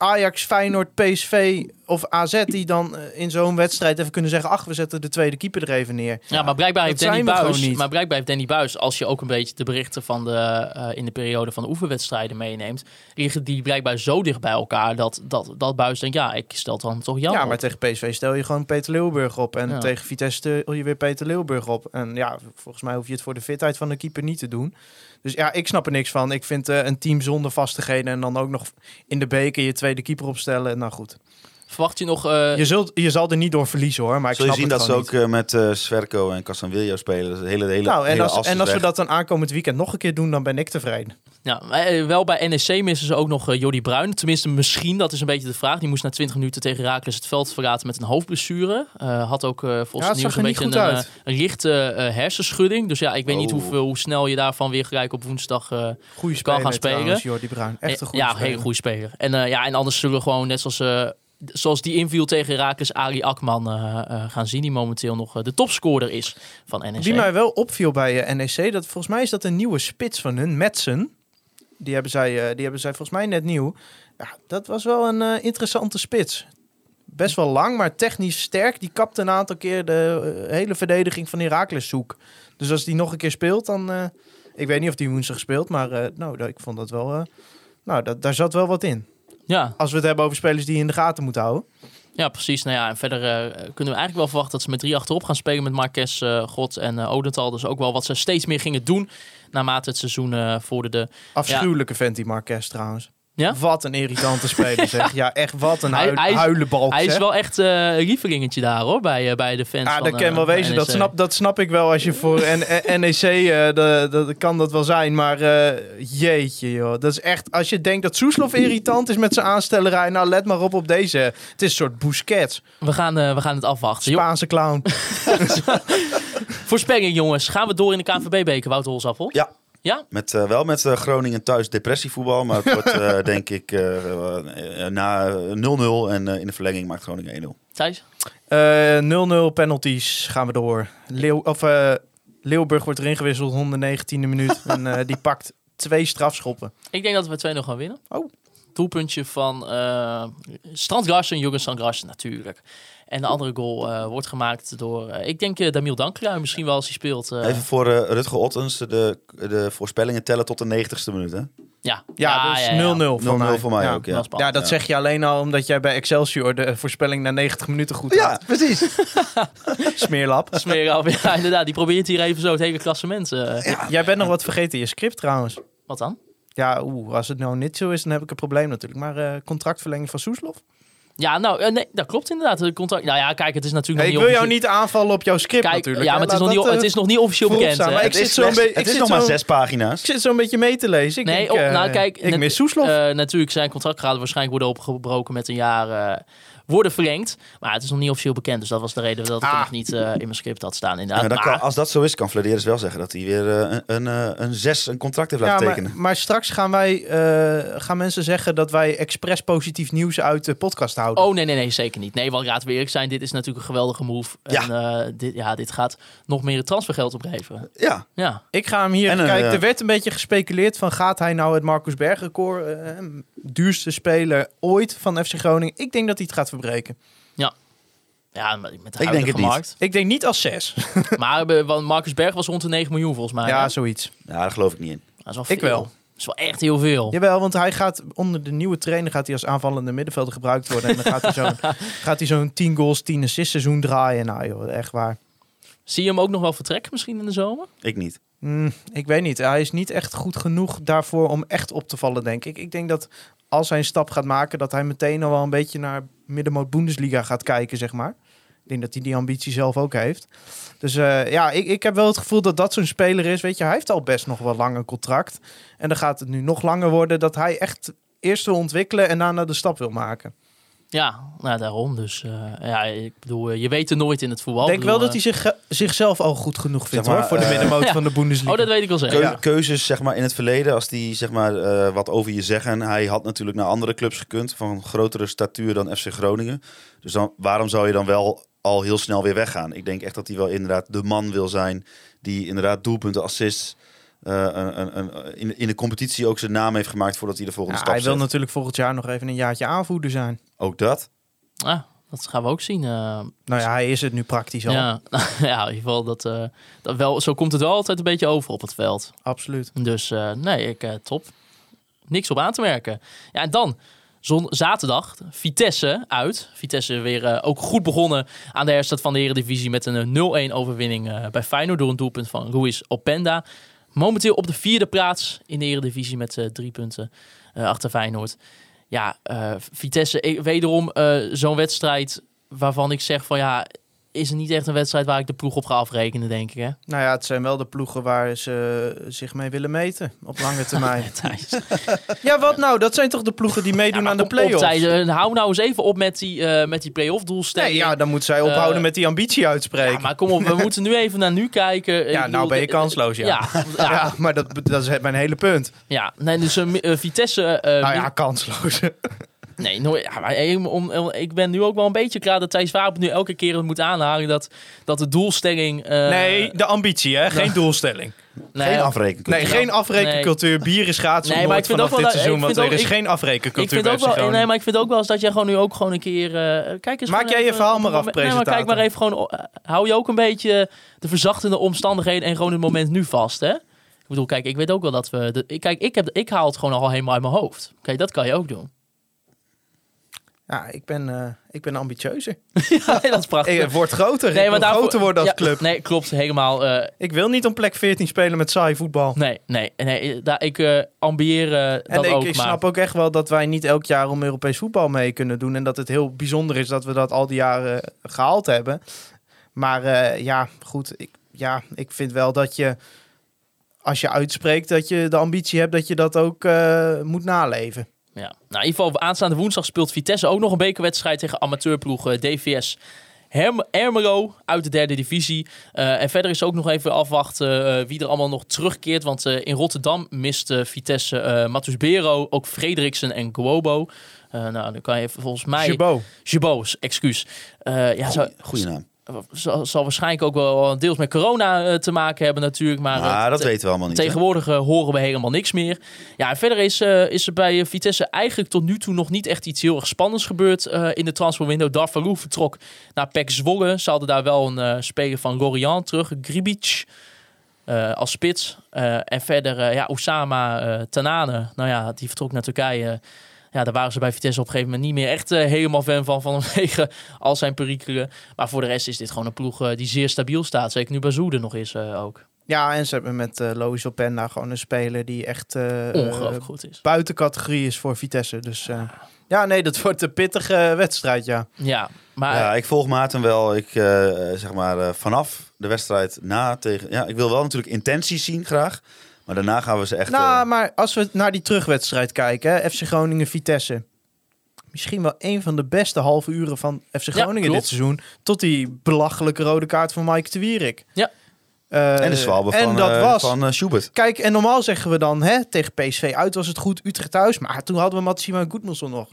S5: Ajax, Feyenoord, PSV of AZ die dan eh, in zo'n wedstrijd even kunnen zeggen, ach, we zetten de tweede keeper er even neer.
S3: Ja, maar blijkbaar heeft Danny Buis. Maar blijkbaar heeft Danny Buis, als je ook een beetje de berichten van de eh, in de periode van de oefenwedstrijden meeneemt, liggen die blijkbaar zo dicht bij elkaar dat dat, dat Buis denkt, ja, ik stel dan toch Jan.
S5: Ja,
S3: op.
S5: maar tegen PSV stel je gewoon Peter Leeuwburg op. En
S3: Ja.
S5: tegen Vitesse stel je weer Peter Leeuwburg op. En ja, volgens mij hoef je het voor de fitheid van de keeper niet te doen. Dus ja, ik snap er niks van. Ik vind eh, een team zonder vastigheden en dan ook nog in de beker je tweede keeper opstellen. Nou goed,
S3: Verwacht je nog... eh,
S5: je, zult, je zal er niet door verliezen hoor. Maar ik
S4: Zul je
S5: snap
S4: zien
S5: het
S4: dat ze ook
S5: niet.
S4: eh, met eh Sverko en Casanvillo spelen. De hele, hele,
S5: Nou, en
S4: hele
S5: als, en als we dat dan aankomend weekend nog een keer doen, dan ben ik tevreden.
S3: Ja, maar, wel bij NEC missen ze ook nog eh, Jordi Bruin. Tenminste, misschien, dat is een beetje de vraag. Die moest na 20 minuten tegen Raakles het veld verlaten met een hoofdblessure. Eh, had ook volgens
S5: Ja,
S3: het nieuws een beetje een, een lichte hersenschudding. Dus ja, ik weet niet
S4: Oh.
S3: hoeveel, hoe snel je daarvan weer gelijk op woensdag... eh, Kan
S5: speler
S3: gaan spelen.
S5: trouwens, Jordi Bruin. Echt een goede
S3: ja,
S5: speler.
S3: hele goede speler. En, eh, ja, en anders zullen we gewoon, net zoals eh, zoals die inviel tegen Raakles Ali Akman eh, eh, gaan zien. Die momenteel nog eh, de topscorer is van NEC.
S5: Die mij wel opviel bij NEC, dat volgens mij is dat een nieuwe spits van hun, Metsen. Die hebben zij, die hebben zij volgens mij net nieuw. Ja, dat was wel een interessante spits. Best wel lang, maar technisch sterk. Die kapte een aantal keer de hele verdediging van Heracles zoek. Dus als die nog een keer speelt, dan... ik weet niet of die woensdag speelt, maar nou, ik vond dat wel... nou, dat, daar zat wel wat in.
S3: Ja,
S5: Als we het hebben over spelers die je in de gaten moeten houden.
S3: ja, precies. Nou ja, en verder eh, kunnen we eigenlijk wel verwachten dat ze met drie achterop gaan spelen met Marques, eh, God en eh Odental. Dus ook wel wat ze steeds meer gingen doen naarmate het seizoen vorderde.
S5: Afschuwelijke vent die Marques trouwens.
S3: Ja?
S5: Wat een irritante speler zeg. Ja, echt wat een
S3: Hij-
S5: huil,
S3: hij
S5: huilenbalk
S3: Hij is wel echt eh, een lievelingetje daar hoor, bij, eh, bij de fans
S5: Ja,
S3: van
S5: dat kan
S3: eh,
S5: wel wezen. Dat
S3: NEC.
S5: snap, dat snap ik wel als je voor N- N- NEC, eh de, dat kan dat wel zijn. Maar eh, jeetje joh. Dat is echt, als je denkt dat Soeslof irritant is met zijn aanstellerij. Nou, let maar op op deze. Het is een soort Busquets.
S3: We gaan, we gaan het afwachten.
S5: Spaanse clown.
S3: Voorspelling jongens, gaan we door in de KNVB-beker, Wouter Holzappel?
S4: Ja.
S3: Ja?
S4: Met, eh, wel met eh, Groningen thuis depressievoetbal. Maar het wordt eh, denk ik na 0-0. En eh, in de verlenging maakt Groningen 1-0.
S3: Thijs?
S5: Eh 0-0 penalties gaan we door. Leeuw, of, eh, Leeuwburg wordt erin gewisseld, 119e minuut. en eh, die pakt twee strafschoppen.
S3: Ik denk dat we 2-0 gaan winnen.
S5: Oh.
S3: Doelpuntje van uh, Strandgarsen, Jurgen Strandgarsen natuurlijk. En de andere goal eh, wordt gemaakt door, eh, ik denk, uh, Damiel Dankrui misschien wel als hij speelt. eh.
S4: Even voor eh, Rutger Ottens. De, de voorspellingen tellen tot de 90ste minuut. Hè?
S3: Ja,
S5: Ja, dus 0-0 voor
S4: 0-0
S5: mij.
S4: voor mij
S5: ja.
S4: ook.
S3: Dat
S4: Ja.
S5: Ja, dat
S4: Ja.
S5: zeg je alleen al omdat jij bij Excelsior de voorspelling na 90 minuten goed
S4: ja,
S5: had.
S4: precies.
S5: Smeerlap.
S3: Smeren af. Ja, inderdaad. Die probeert hier even zo het hele klassement. eh,
S5: Jij bent nog wat vergeten in je script trouwens.
S3: Wat dan?
S5: Ja, oeh, als het nou niet zo is, dan heb ik een probleem natuurlijk. Maar eh, contractverlenging van Soeslof?
S3: Ja, nou, eh, nee, dat klopt inderdaad. De contract, nou ja, kijk, het is natuurlijk
S5: ik
S3: nog
S5: wil
S3: niet
S5: jou niet aanvallen op jouw script
S3: Kijk,
S5: natuurlijk.
S3: ja, maar het is, nog niet,
S5: eh,
S3: het is nog niet officieel bekend.
S5: staan.
S3: hè?
S5: Maar ik
S4: het
S5: zit
S4: is,
S5: beetje-
S4: het
S5: ik
S4: is nog maar
S5: zo-
S4: zes pagina's.
S5: Ik zit zo'n beetje mee te lezen. Ik
S3: Nee,
S5: denk,
S3: oh,
S5: eh,
S3: nou, kijk,
S5: ik mis Soeslof.
S3: Eh, natuurlijk zijn contractgraden waarschijnlijk worden opgebroken met een jaar eh, worden verlengd. Maar het is nog niet officieel bekend. Dus dat was de reden dat ik het
S5: Ah.
S3: nog niet eh, in mijn script had staan. Inderdaad.
S4: Ja, dan
S3: Maar-
S4: kan, als dat zo is, kan Flederis wel zeggen dat hij weer eh, een, een, eh, een zes een contract heeft
S5: ja,
S4: laten
S5: maar,
S4: tekenen.
S5: maar straks gaan wij eh, gaan mensen zeggen dat wij expres positief nieuws uit de podcast houden.
S3: Oh nee, nee, nee, zeker niet. Nee, want laten we eerlijk zijn, dit is natuurlijk een geweldige move.
S4: Ja.
S3: En eh, dit, ja, dit gaat nog meer het transfergeld opleveren.
S4: Ja,
S3: Ja,
S5: Ik ga hem hier.
S4: En een,
S5: kijk,
S4: eh,
S5: er werd een beetje gespeculeerd van gaat hij nou het Marcus Berg record, eh, duurste speler ooit van FC Groningen? Ik denk dat hij het gaat verbreken.
S3: ja met de
S4: denk
S3: huidige
S4: het niet.
S3: markt.
S5: Ik denk niet als zes.
S3: Maar eh, want Marcus Berg was rond de 9 miljoen volgens mij.
S5: ja,
S3: hè?
S5: zoiets.
S4: ja, daar geloof ik niet in.
S3: Dat is wel
S5: Ik wel.
S3: Dat is wel echt heel veel.
S5: Jawel, want hij gaat onder de nieuwe trainer gaat hij als aanvallende middenvelder gebruikt worden. En dan gaat hij zo'n gaat hij zo'n 10 goals, 10 assists seizoen draaien. Nou joh, echt waar.
S3: Zie je hem ook nog wel vertrekken misschien in de zomer?
S4: Ik niet.
S5: Mm, ik weet niet. Hij is niet echt goed genoeg daarvoor om echt op te vallen, denk ik. Ik denk dat als hij een stap gaat maken, dat hij meteen al wel een beetje naar middenmoot Bundesliga gaat kijken, zeg maar. Ik denk dat hij die ambitie zelf ook heeft. Dus eh, ja, ik, ik heb wel het gevoel dat dat zo'n speler is. Weet je, hij heeft al best nog wel lang een contract. En dan gaat het nu nog langer worden dat hij echt eerst wil ontwikkelen en daarna de stap wil maken.
S3: Ja, nou daarom. Dus eh, ja, ik bedoel, eh, je weet het nooit in het voetbal.
S5: Ik denk
S3: bedoel,
S5: wel dat hij
S3: eh,
S5: zich, zichzelf al goed genoeg vindt
S4: Zeg maar,
S5: hoor, voor de middenmoot
S3: ja.
S5: van de Bundesliga.
S3: Oh, dat weet ik wel zeker.
S4: Keu-
S5: Ja.
S4: Keuzes zeg maar, in het verleden, als die zeg maar, eh, wat over je zeggen. Hij had natuurlijk naar andere clubs gekund van grotere statuur dan FC Groningen. Dus dan, waarom zou je dan wel al heel snel weer weggaan? Ik denk echt dat hij wel inderdaad de man wil zijn die inderdaad doelpunten, assists... eh, een, een, een- in, in de competitie ook zijn naam heeft gemaakt voordat hij de volgende
S5: Ja,
S4: stap
S5: hij wil
S4: zet.
S5: natuurlijk volgend jaar nog even een jaartje aanvoerder zijn.
S4: Ook dat.
S3: Ah, dat gaan we ook zien. eh.
S5: Nou ja, hij is het nu praktisch al.
S3: ja, ja, in ieder geval, dat, eh, dat wel, zo komt het wel altijd een beetje over op het veld.
S5: Absoluut.
S3: Dus eh, nee, ik, eh, top. Niks op aan te merken. Ja, en dan zon, zaterdag Vitesse uit. Vitesse weer ook goed begonnen aan de herstart van de Eredivisie met een eh, 0-1 overwinning eh, bij Feyenoord door een doelpunt van Ruiz Openda. Momenteel op de vierde plaats in de Eredivisie met eh, drie punten eh, achter Feyenoord. Ja, eh, Vitesse, wederom zo'n wedstrijd waarvan ik zeg van ja, is het niet echt een wedstrijd waar ik de ploeg op ga afrekenen, denk ik. Hè?
S5: Nou ja, het zijn wel de ploegen waar ze zich mee willen meten op lange termijn. Ja, wat nou? Dat zijn toch de ploegen die meedoen aan de play-offs?
S3: Eh, hou nou eens even op met die, eh, met die play-off doelstelling.
S5: Nee, ja, dan moet zij ophouden
S3: Eh,
S5: met die ambitie uitspreken.
S3: Ja, maar kom op, we moeten nu even naar nu kijken.
S5: Ja,
S3: bedoel,
S5: nou ben je kansloos, ja.
S3: Ja,
S5: maar dat, dat is mijn hele punt.
S3: ja. Nee, dus Vitesse...
S5: Nou ja, kansloos.
S3: Nee, nooit, ja, maar eh, om, om- ik ben nu ook wel een beetje klaar dat Thijs Wapen nu elke keer moet aanhalen dat, dat de doelstelling... eh,
S5: nee, de ambitie, hè? Geen doelstelling.
S3: nee,
S4: Geen afrekening.
S5: Nee, geen afrekencultuur. Bier is gratis
S3: Nee, maar ik vind
S5: vanaf
S3: ook wel
S5: dit
S3: dat-
S5: seizoen.
S3: ik
S5: Want
S3: vind
S5: er
S3: ook-
S5: is
S3: ik-
S5: geen
S3: Ik
S5: afrekencultuur
S3: vind,
S5: bij
S3: ook wel, nee, maar ik vind ook wel eens dat jij gewoon nu ook gewoon een keer... eh, kijk eens
S5: Maak jij je verhaal maar af,
S3: moment- Nee, maar kijk
S5: presentator.
S3: maar even gewoon... eh, hou je ook een beetje de verzachtende omstandigheden en gewoon het moment nu vast, hè? Ik bedoel, kijk, ik weet ook wel dat we... De, ik- kijk, ik, heb, ik haal het gewoon al helemaal uit mijn hoofd. Kijk, dat kan je ook doen.
S5: Ja, ik ben, eh, ik ben ambitieuzer.
S3: ja, dat is prachtig.
S5: Ik het wordt groter.
S3: Nee, maar daarvoor-
S5: groter worden als
S3: ja,
S5: club.
S3: Nee, klopt, helemaal. eh,
S5: Ik wil niet om plek 14 spelen met saai voetbal.
S3: nee, nee, nee. Daar, ik eh ambieer
S5: En
S3: dat
S5: ik,
S3: ook,
S5: ik
S3: maar...
S5: snap ook echt wel dat wij niet elk jaar om Europees voetbal mee kunnen doen. En dat het heel bijzonder is dat we dat al die jaren gehaald hebben. Maar ja, goed. Ik, ja, ik vind wel dat je, als je uitspreekt dat je de ambitie hebt, dat je dat ook moet naleven.
S3: Ja. Nou, in ieder geval, aanstaande woensdag speelt Vitesse ook nog een bekerwedstrijd tegen amateurploeg eh, DVS Herm Ermelo uit de derde divisie. Eh, en verder is ook nog even afwachten eh, wie er allemaal nog terugkeert. Want in Rotterdam mist Vitesse eh Matus Bero, ook Frederiksen en Guobo. Nou, dan kan je even volgens mij...
S5: Chabot.
S3: Chabot, excuus. Ja, zo,
S4: Goeie naam.
S3: Zal, zal waarschijnlijk ook wel deels met corona eh, te maken hebben natuurlijk. Maar, eh,
S4: dat
S3: te-
S4: weten we allemaal niet.
S3: Tegenwoordig eh, horen we helemaal niks meer. Ja, en verder is, is er bij Vitesse eigenlijk tot nu toe nog niet echt iets heel erg spannends gebeurd in de transferwindow. Darvalu vertrok naar PEC Zwolle. Ze hadden daar wel een speler van Lorient terug, Gribic, als spits. En verder, ja, Osama Tanane, nou ja, die vertrok naar Turkije. Ja, daar waren ze bij Vitesse op een gegeven moment niet meer echt eh, helemaal fan van, vanwege al zijn perikelen. Maar voor de rest is dit gewoon een ploeg eh, die zeer stabiel staat. Zeker nu Bazou er nog is eh, ook.
S5: Ja, en ze hebben met eh Lois Openda gewoon een speler die echt eh,
S3: Ongelooflijk
S5: eh,
S3: goed is.
S5: buiten categorie is voor Vitesse. Dus eh, ja, nee, dat wordt een pittige wedstrijd, ja.
S3: Ja, maar
S4: Ja, ik volg Maarten wel. Ik eh, zeg maar eh, vanaf de wedstrijd na tegen. Ja, ik wil wel natuurlijk intenties zien graag. Maar daarna gaan we ze echt.
S5: Nou,
S4: eh,
S5: maar als we naar die terugwedstrijd kijken, hè, FC Groningen-Vitesse. Misschien wel een van de beste halve uren van FC Groningen dit seizoen. Tot die belachelijke rode kaart van Mike de Wierik.
S3: Ja.
S5: Eh,
S4: en de zwalbe
S5: en
S4: van,
S5: dat
S4: eh,
S5: was.
S4: van Schubert.
S5: Kijk, en normaal zeggen we dan, hè, tegen PSV uit was het goed, Utrecht thuis. Maar toen hadden we Matsima en Goedmanson nog.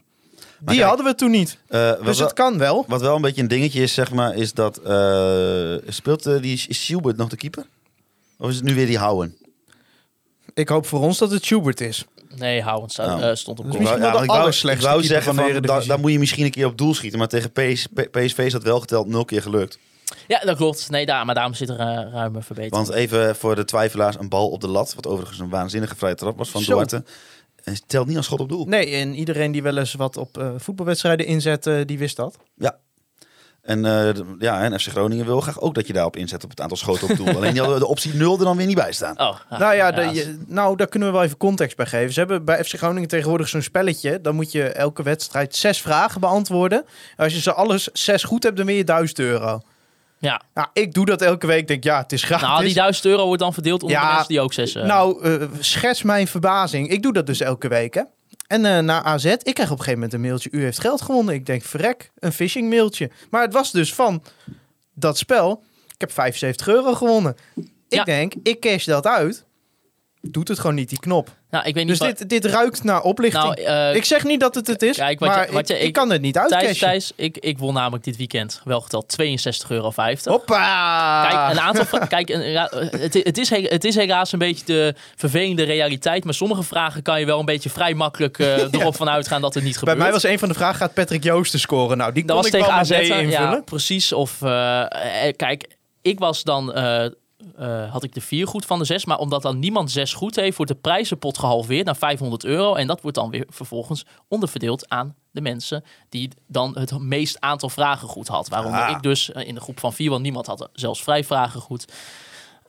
S5: Die
S4: kijk,
S5: hadden we toen niet.
S4: Eh,
S5: Dus het kan wel.
S4: wat wel een beetje een dingetje is, zeg maar, is dat. eh, speelt die is Schubert nog de keeper? Of is het nu weer die Houden?
S5: Ik hoop voor ons dat het Schubert is.
S3: nee, Houwens staat-
S4: Nou.
S3: eh, stond op
S5: Dus
S3: goal.
S5: wel de
S4: ik wou, ik zeggen,
S5: van
S4: van, daar moet je misschien een keer op doel schieten. Maar tegen PS, PSV is dat wel geteld nul keer gelukt.
S3: Ja, dat klopt. Nee, daar, maar daarom zit er uh, ruime verbetering.
S4: Want even voor de twijfelaars, een bal op de lat. Wat overigens een waanzinnige vrije trap was van
S5: Zo.
S4: Duarte. En het telt niet als schot op doel.
S5: Nee, en iedereen die wel eens wat op eh, voetbalwedstrijden inzet, eh, die wist dat.
S4: En, eh, ja, en FC Groningen wil graag ook dat je daarop inzet op het aantal schoten op doel. Alleen die hadden de optie 0 er dan weer niet bij staan.
S3: Oh, ah,
S5: nou ja, de-
S3: ja,
S5: je- nou, daar kunnen we wel even context bij geven. Ze hebben bij FC Groningen tegenwoordig zo'n spelletje. Dan moet je elke wedstrijd zes vragen beantwoorden. Als je ze alles zes goed hebt, dan win je 1000 euro.
S3: ja.
S5: Nou, ik doe dat elke week. Ik denk, ja, het is gratis.
S3: Nou, die 1000 euro wordt dan verdeeld onder
S5: Ja,
S3: de mensen die ook zes... eh,
S5: Nou, eh, schets mijn verbazing. Ik doe dat dus elke week, hè. En eh naar AZ, ik krijg op een gegeven moment een mailtje. U heeft geld gewonnen. Ik denk, verrek, een phishing mailtje. Maar het was dus van dat spel. Ik heb 75 euro gewonnen. Ik
S3: Ja.
S5: denk, ik cash dat uit. Doet het gewoon niet, die knop.
S3: nou, ik weet niet
S5: Dus
S3: wat-
S5: dit, dit ruikt naar oplichting.
S3: Nou, eh,
S5: ik zeg niet dat het het is,
S3: Kijk, wat je-
S5: maar
S3: wat je-
S5: ik, kan het niet uitcashen.
S3: Thijs ik, ik won namelijk dit weekend wel geteld 62,50 euro.
S5: Hoppa!
S3: Kijk, een aantal kijk een, ra- het, het, is, he- het is helaas een beetje de vervelende realiteit. Maar sommige vragen kan je wel een beetje vrij makkelijk eh, erop van uitgaan dat het niet
S5: Bij
S3: gebeurt.
S5: mij was een van de vragen, gaat Patrick Joosten scoren? Nou, die
S3: Dat
S5: kon
S3: was
S5: ik
S3: tegen
S5: wel
S3: AZ.
S5: invullen.
S3: Ja, precies. Of eh, eh, kijk, ik was dan. eh, eh, had ik de vier goed van de zes. Maar omdat dan niemand zes goed heeft, wordt de prijzenpot gehalveerd naar 500 euro. En dat wordt dan weer vervolgens onderverdeeld aan de mensen die dan het meest aantal vragen goed had. Waaronder
S4: Ah.
S3: ik dus eh, in de groep van vier, want niemand had zelfs vrij vragen goed.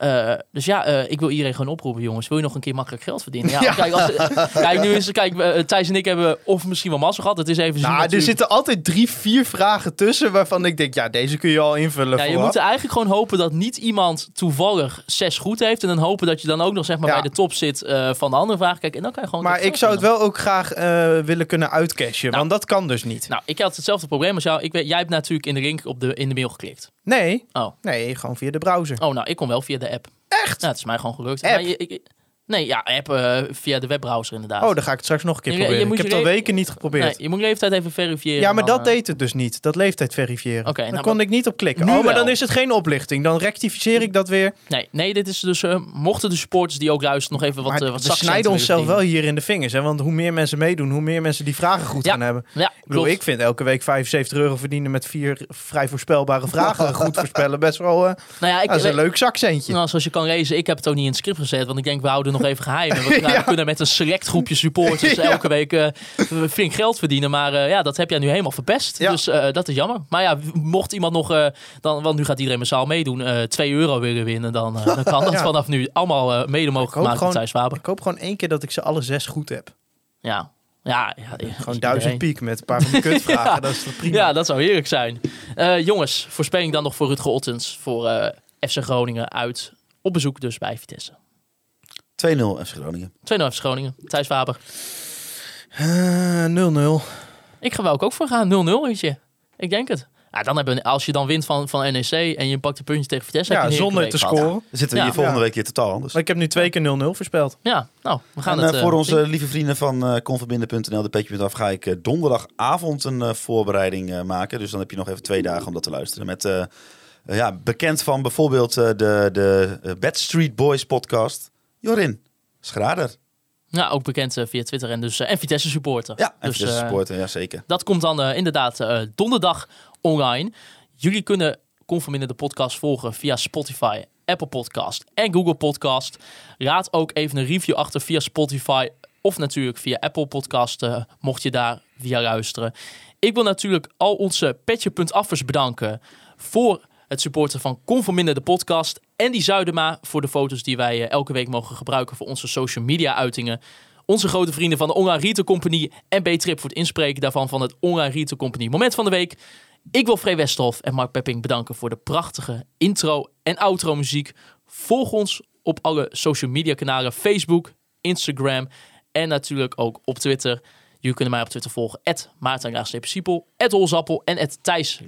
S3: Eh, dus ja, eh, ik wil iedereen gewoon oproepen, jongens. Wil je nog een keer makkelijk geld verdienen? Ja,
S5: Ja.
S3: Kijk, als, kijk, nu is kijk, Thijs en ik hebben of misschien wel massa gehad. Het is even zien.
S5: Nou, er
S3: natuurlijk.
S5: zitten altijd drie, vier vragen tussen waarvan ik denk, ja, deze kun je al invullen.
S3: Ja, je moet eigenlijk gewoon hopen dat niet iemand toevallig zes goed heeft. En dan hopen dat je dan ook nog zeg maar,
S5: Ja.
S3: bij de top zit eh, van de andere vraag. Kijk, en dan kan je gewoon.
S5: Maar ik zou het wel ook graag willen kunnen uitcashen,
S3: Nou.
S5: want dat kan dus niet.
S3: Nou, ik had hetzelfde probleem als jou. Ik weet, jij hebt natuurlijk in de link op de, in de mail geklikt.
S5: Nee,
S3: Oh.
S5: nee, gewoon via de browser.
S3: Oh, nou, ik kom wel via de app.
S5: Echt?
S3: Ja, het is mij gewoon gelukt.
S5: App?
S3: Maar je- ik, Nee, ja, app eh, via de webbrowser inderdaad.
S5: Oh, dan ga ik het straks nog een keer
S3: Je-
S5: proberen. ik heb het al weken niet geprobeerd.
S3: nee, je moet leeftijd even verifiëren.
S5: Ja, maar
S3: dan,
S5: dat
S3: eh,
S5: deed het dus niet. Dat leeftijd verifiëren.
S3: Oké,
S5: Daar
S3: nou,
S5: kon ik niet op klikken.
S3: Nu
S5: oh, maar
S3: wel.
S5: dan is het geen oplichting. Dan rectificeer ik dat weer.
S3: Nee, nee, dit is dus... eh, mochten de supporters die ook luisteren nog even wat,
S5: maar
S3: wat
S5: we snijden onszelf wel hier in de vingers. Hè? Want hoe meer mensen meedoen, hoe meer mensen die vragen goed
S3: Ja.
S5: gaan hebben.
S3: Ja,
S5: Ik bedoel,
S3: klopt.
S5: ik vind elke week 75 euro verdienen met vier vrij voorspelbare vragen goed voorspellen best wel...
S3: Nou ja, ik,
S5: dat is een leuk zakcentje.
S3: Nou, zoals je kan lezen, ik heb het ook niet in het script gezet, want ik denk we houden nog even geheim. En we we kunnen met een select groepje supporters elke week eh, flink geld verdienen. Maar eh, ja, dat heb jij nu helemaal verpest.
S5: Ja.
S3: Dus eh, dat is jammer. Maar ja, mocht iemand nog, dan, want nu gaat iedereen massaal meedoen, eh 2 euro willen winnen, dan, dan kan dat
S5: Ja.
S3: vanaf nu allemaal mede mogelijk gemaakt door
S5: gewoon-
S3: Thijs Faber.
S5: Ik hoop gewoon één keer dat ik ze alle zes goed heb.
S3: Ja, ja, ja
S5: Gewoon duizend piek met een paar van kutvragen. dat is toch prima.
S3: Ja, dat zou heerlijk zijn. Jongens, voorspelling dan nog voor Rutger Ottens voor FC Groningen uit. Op bezoek dus bij Vitesse.
S4: 2-0 FC Groningen.
S3: 2-0 FC Groningen. Thijs Faber.
S5: Eh, 0-0.
S3: Ik ga wel ook voor gaan. 0-0, weet je. Ik denk het. Ja, dan hebben we, als je dan wint van, van NEC en je pakt de puntje tegen Vitesse. heb
S5: Ja, zonder te scoren.
S4: Dan zitten we
S3: Ja.
S4: hier volgende
S5: Ja.
S4: week weer totaal anders.
S5: Maar ik heb nu twee keer 0-0 voorspeld.
S3: Ja, nou, we gaan
S4: En,
S3: het...
S4: eh,
S3: eh,
S4: voor onze
S3: zien.
S4: lieve vrienden van eh Converbinden.nl, de petje af, ga ik eh, donderdagavond een eh, voorbereiding eh, maken. Dus dan heb je nog even twee dagen om dat te luisteren. Met eh, eh, ja, bekend van bijvoorbeeld eh, de, de eh, Bad Street Boys podcast, Jorin Schrader.
S3: Ja, ook bekend eh, via Twitter en, dus, eh, en Vitesse supporter.
S4: Ja, en
S3: dus,
S4: Vitesse
S3: eh,
S4: supporter, ja zeker.
S3: Dat komt dan inderdaad donderdag online. Jullie kunnen Conforminder de podcast volgen via Spotify, Apple Podcast en Google Podcast. Raad ook even een review achter via Spotify of natuurlijk via Apple Podcast, mocht je daar via luisteren. Ik wil natuurlijk al onze petje.affers bedanken voor het supporten van Conforminder de podcast en die Zuidema voor de foto's die wij eh, elke week mogen gebruiken voor onze social media uitingen. Onze grote vrienden van de Online Retail Company en B-Trip voor het inspreken daarvan van het Online Retail Company Moment van de Week. Ik wil Free Westhoff en Mark Pepping bedanken voor de prachtige intro en outro muziek. Volg ons op alle social media kanalen, Facebook, Instagram en natuurlijk ook op Twitter. Jullie kunnen mij op Twitter volgen, Maarten Siepel, Holzappel en Thijs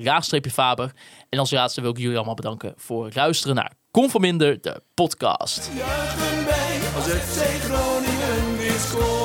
S3: Faber. En als laatste wil ik jullie allemaal bedanken voor het luisteren naar Conforminder, de podcast.
S2: Groningen.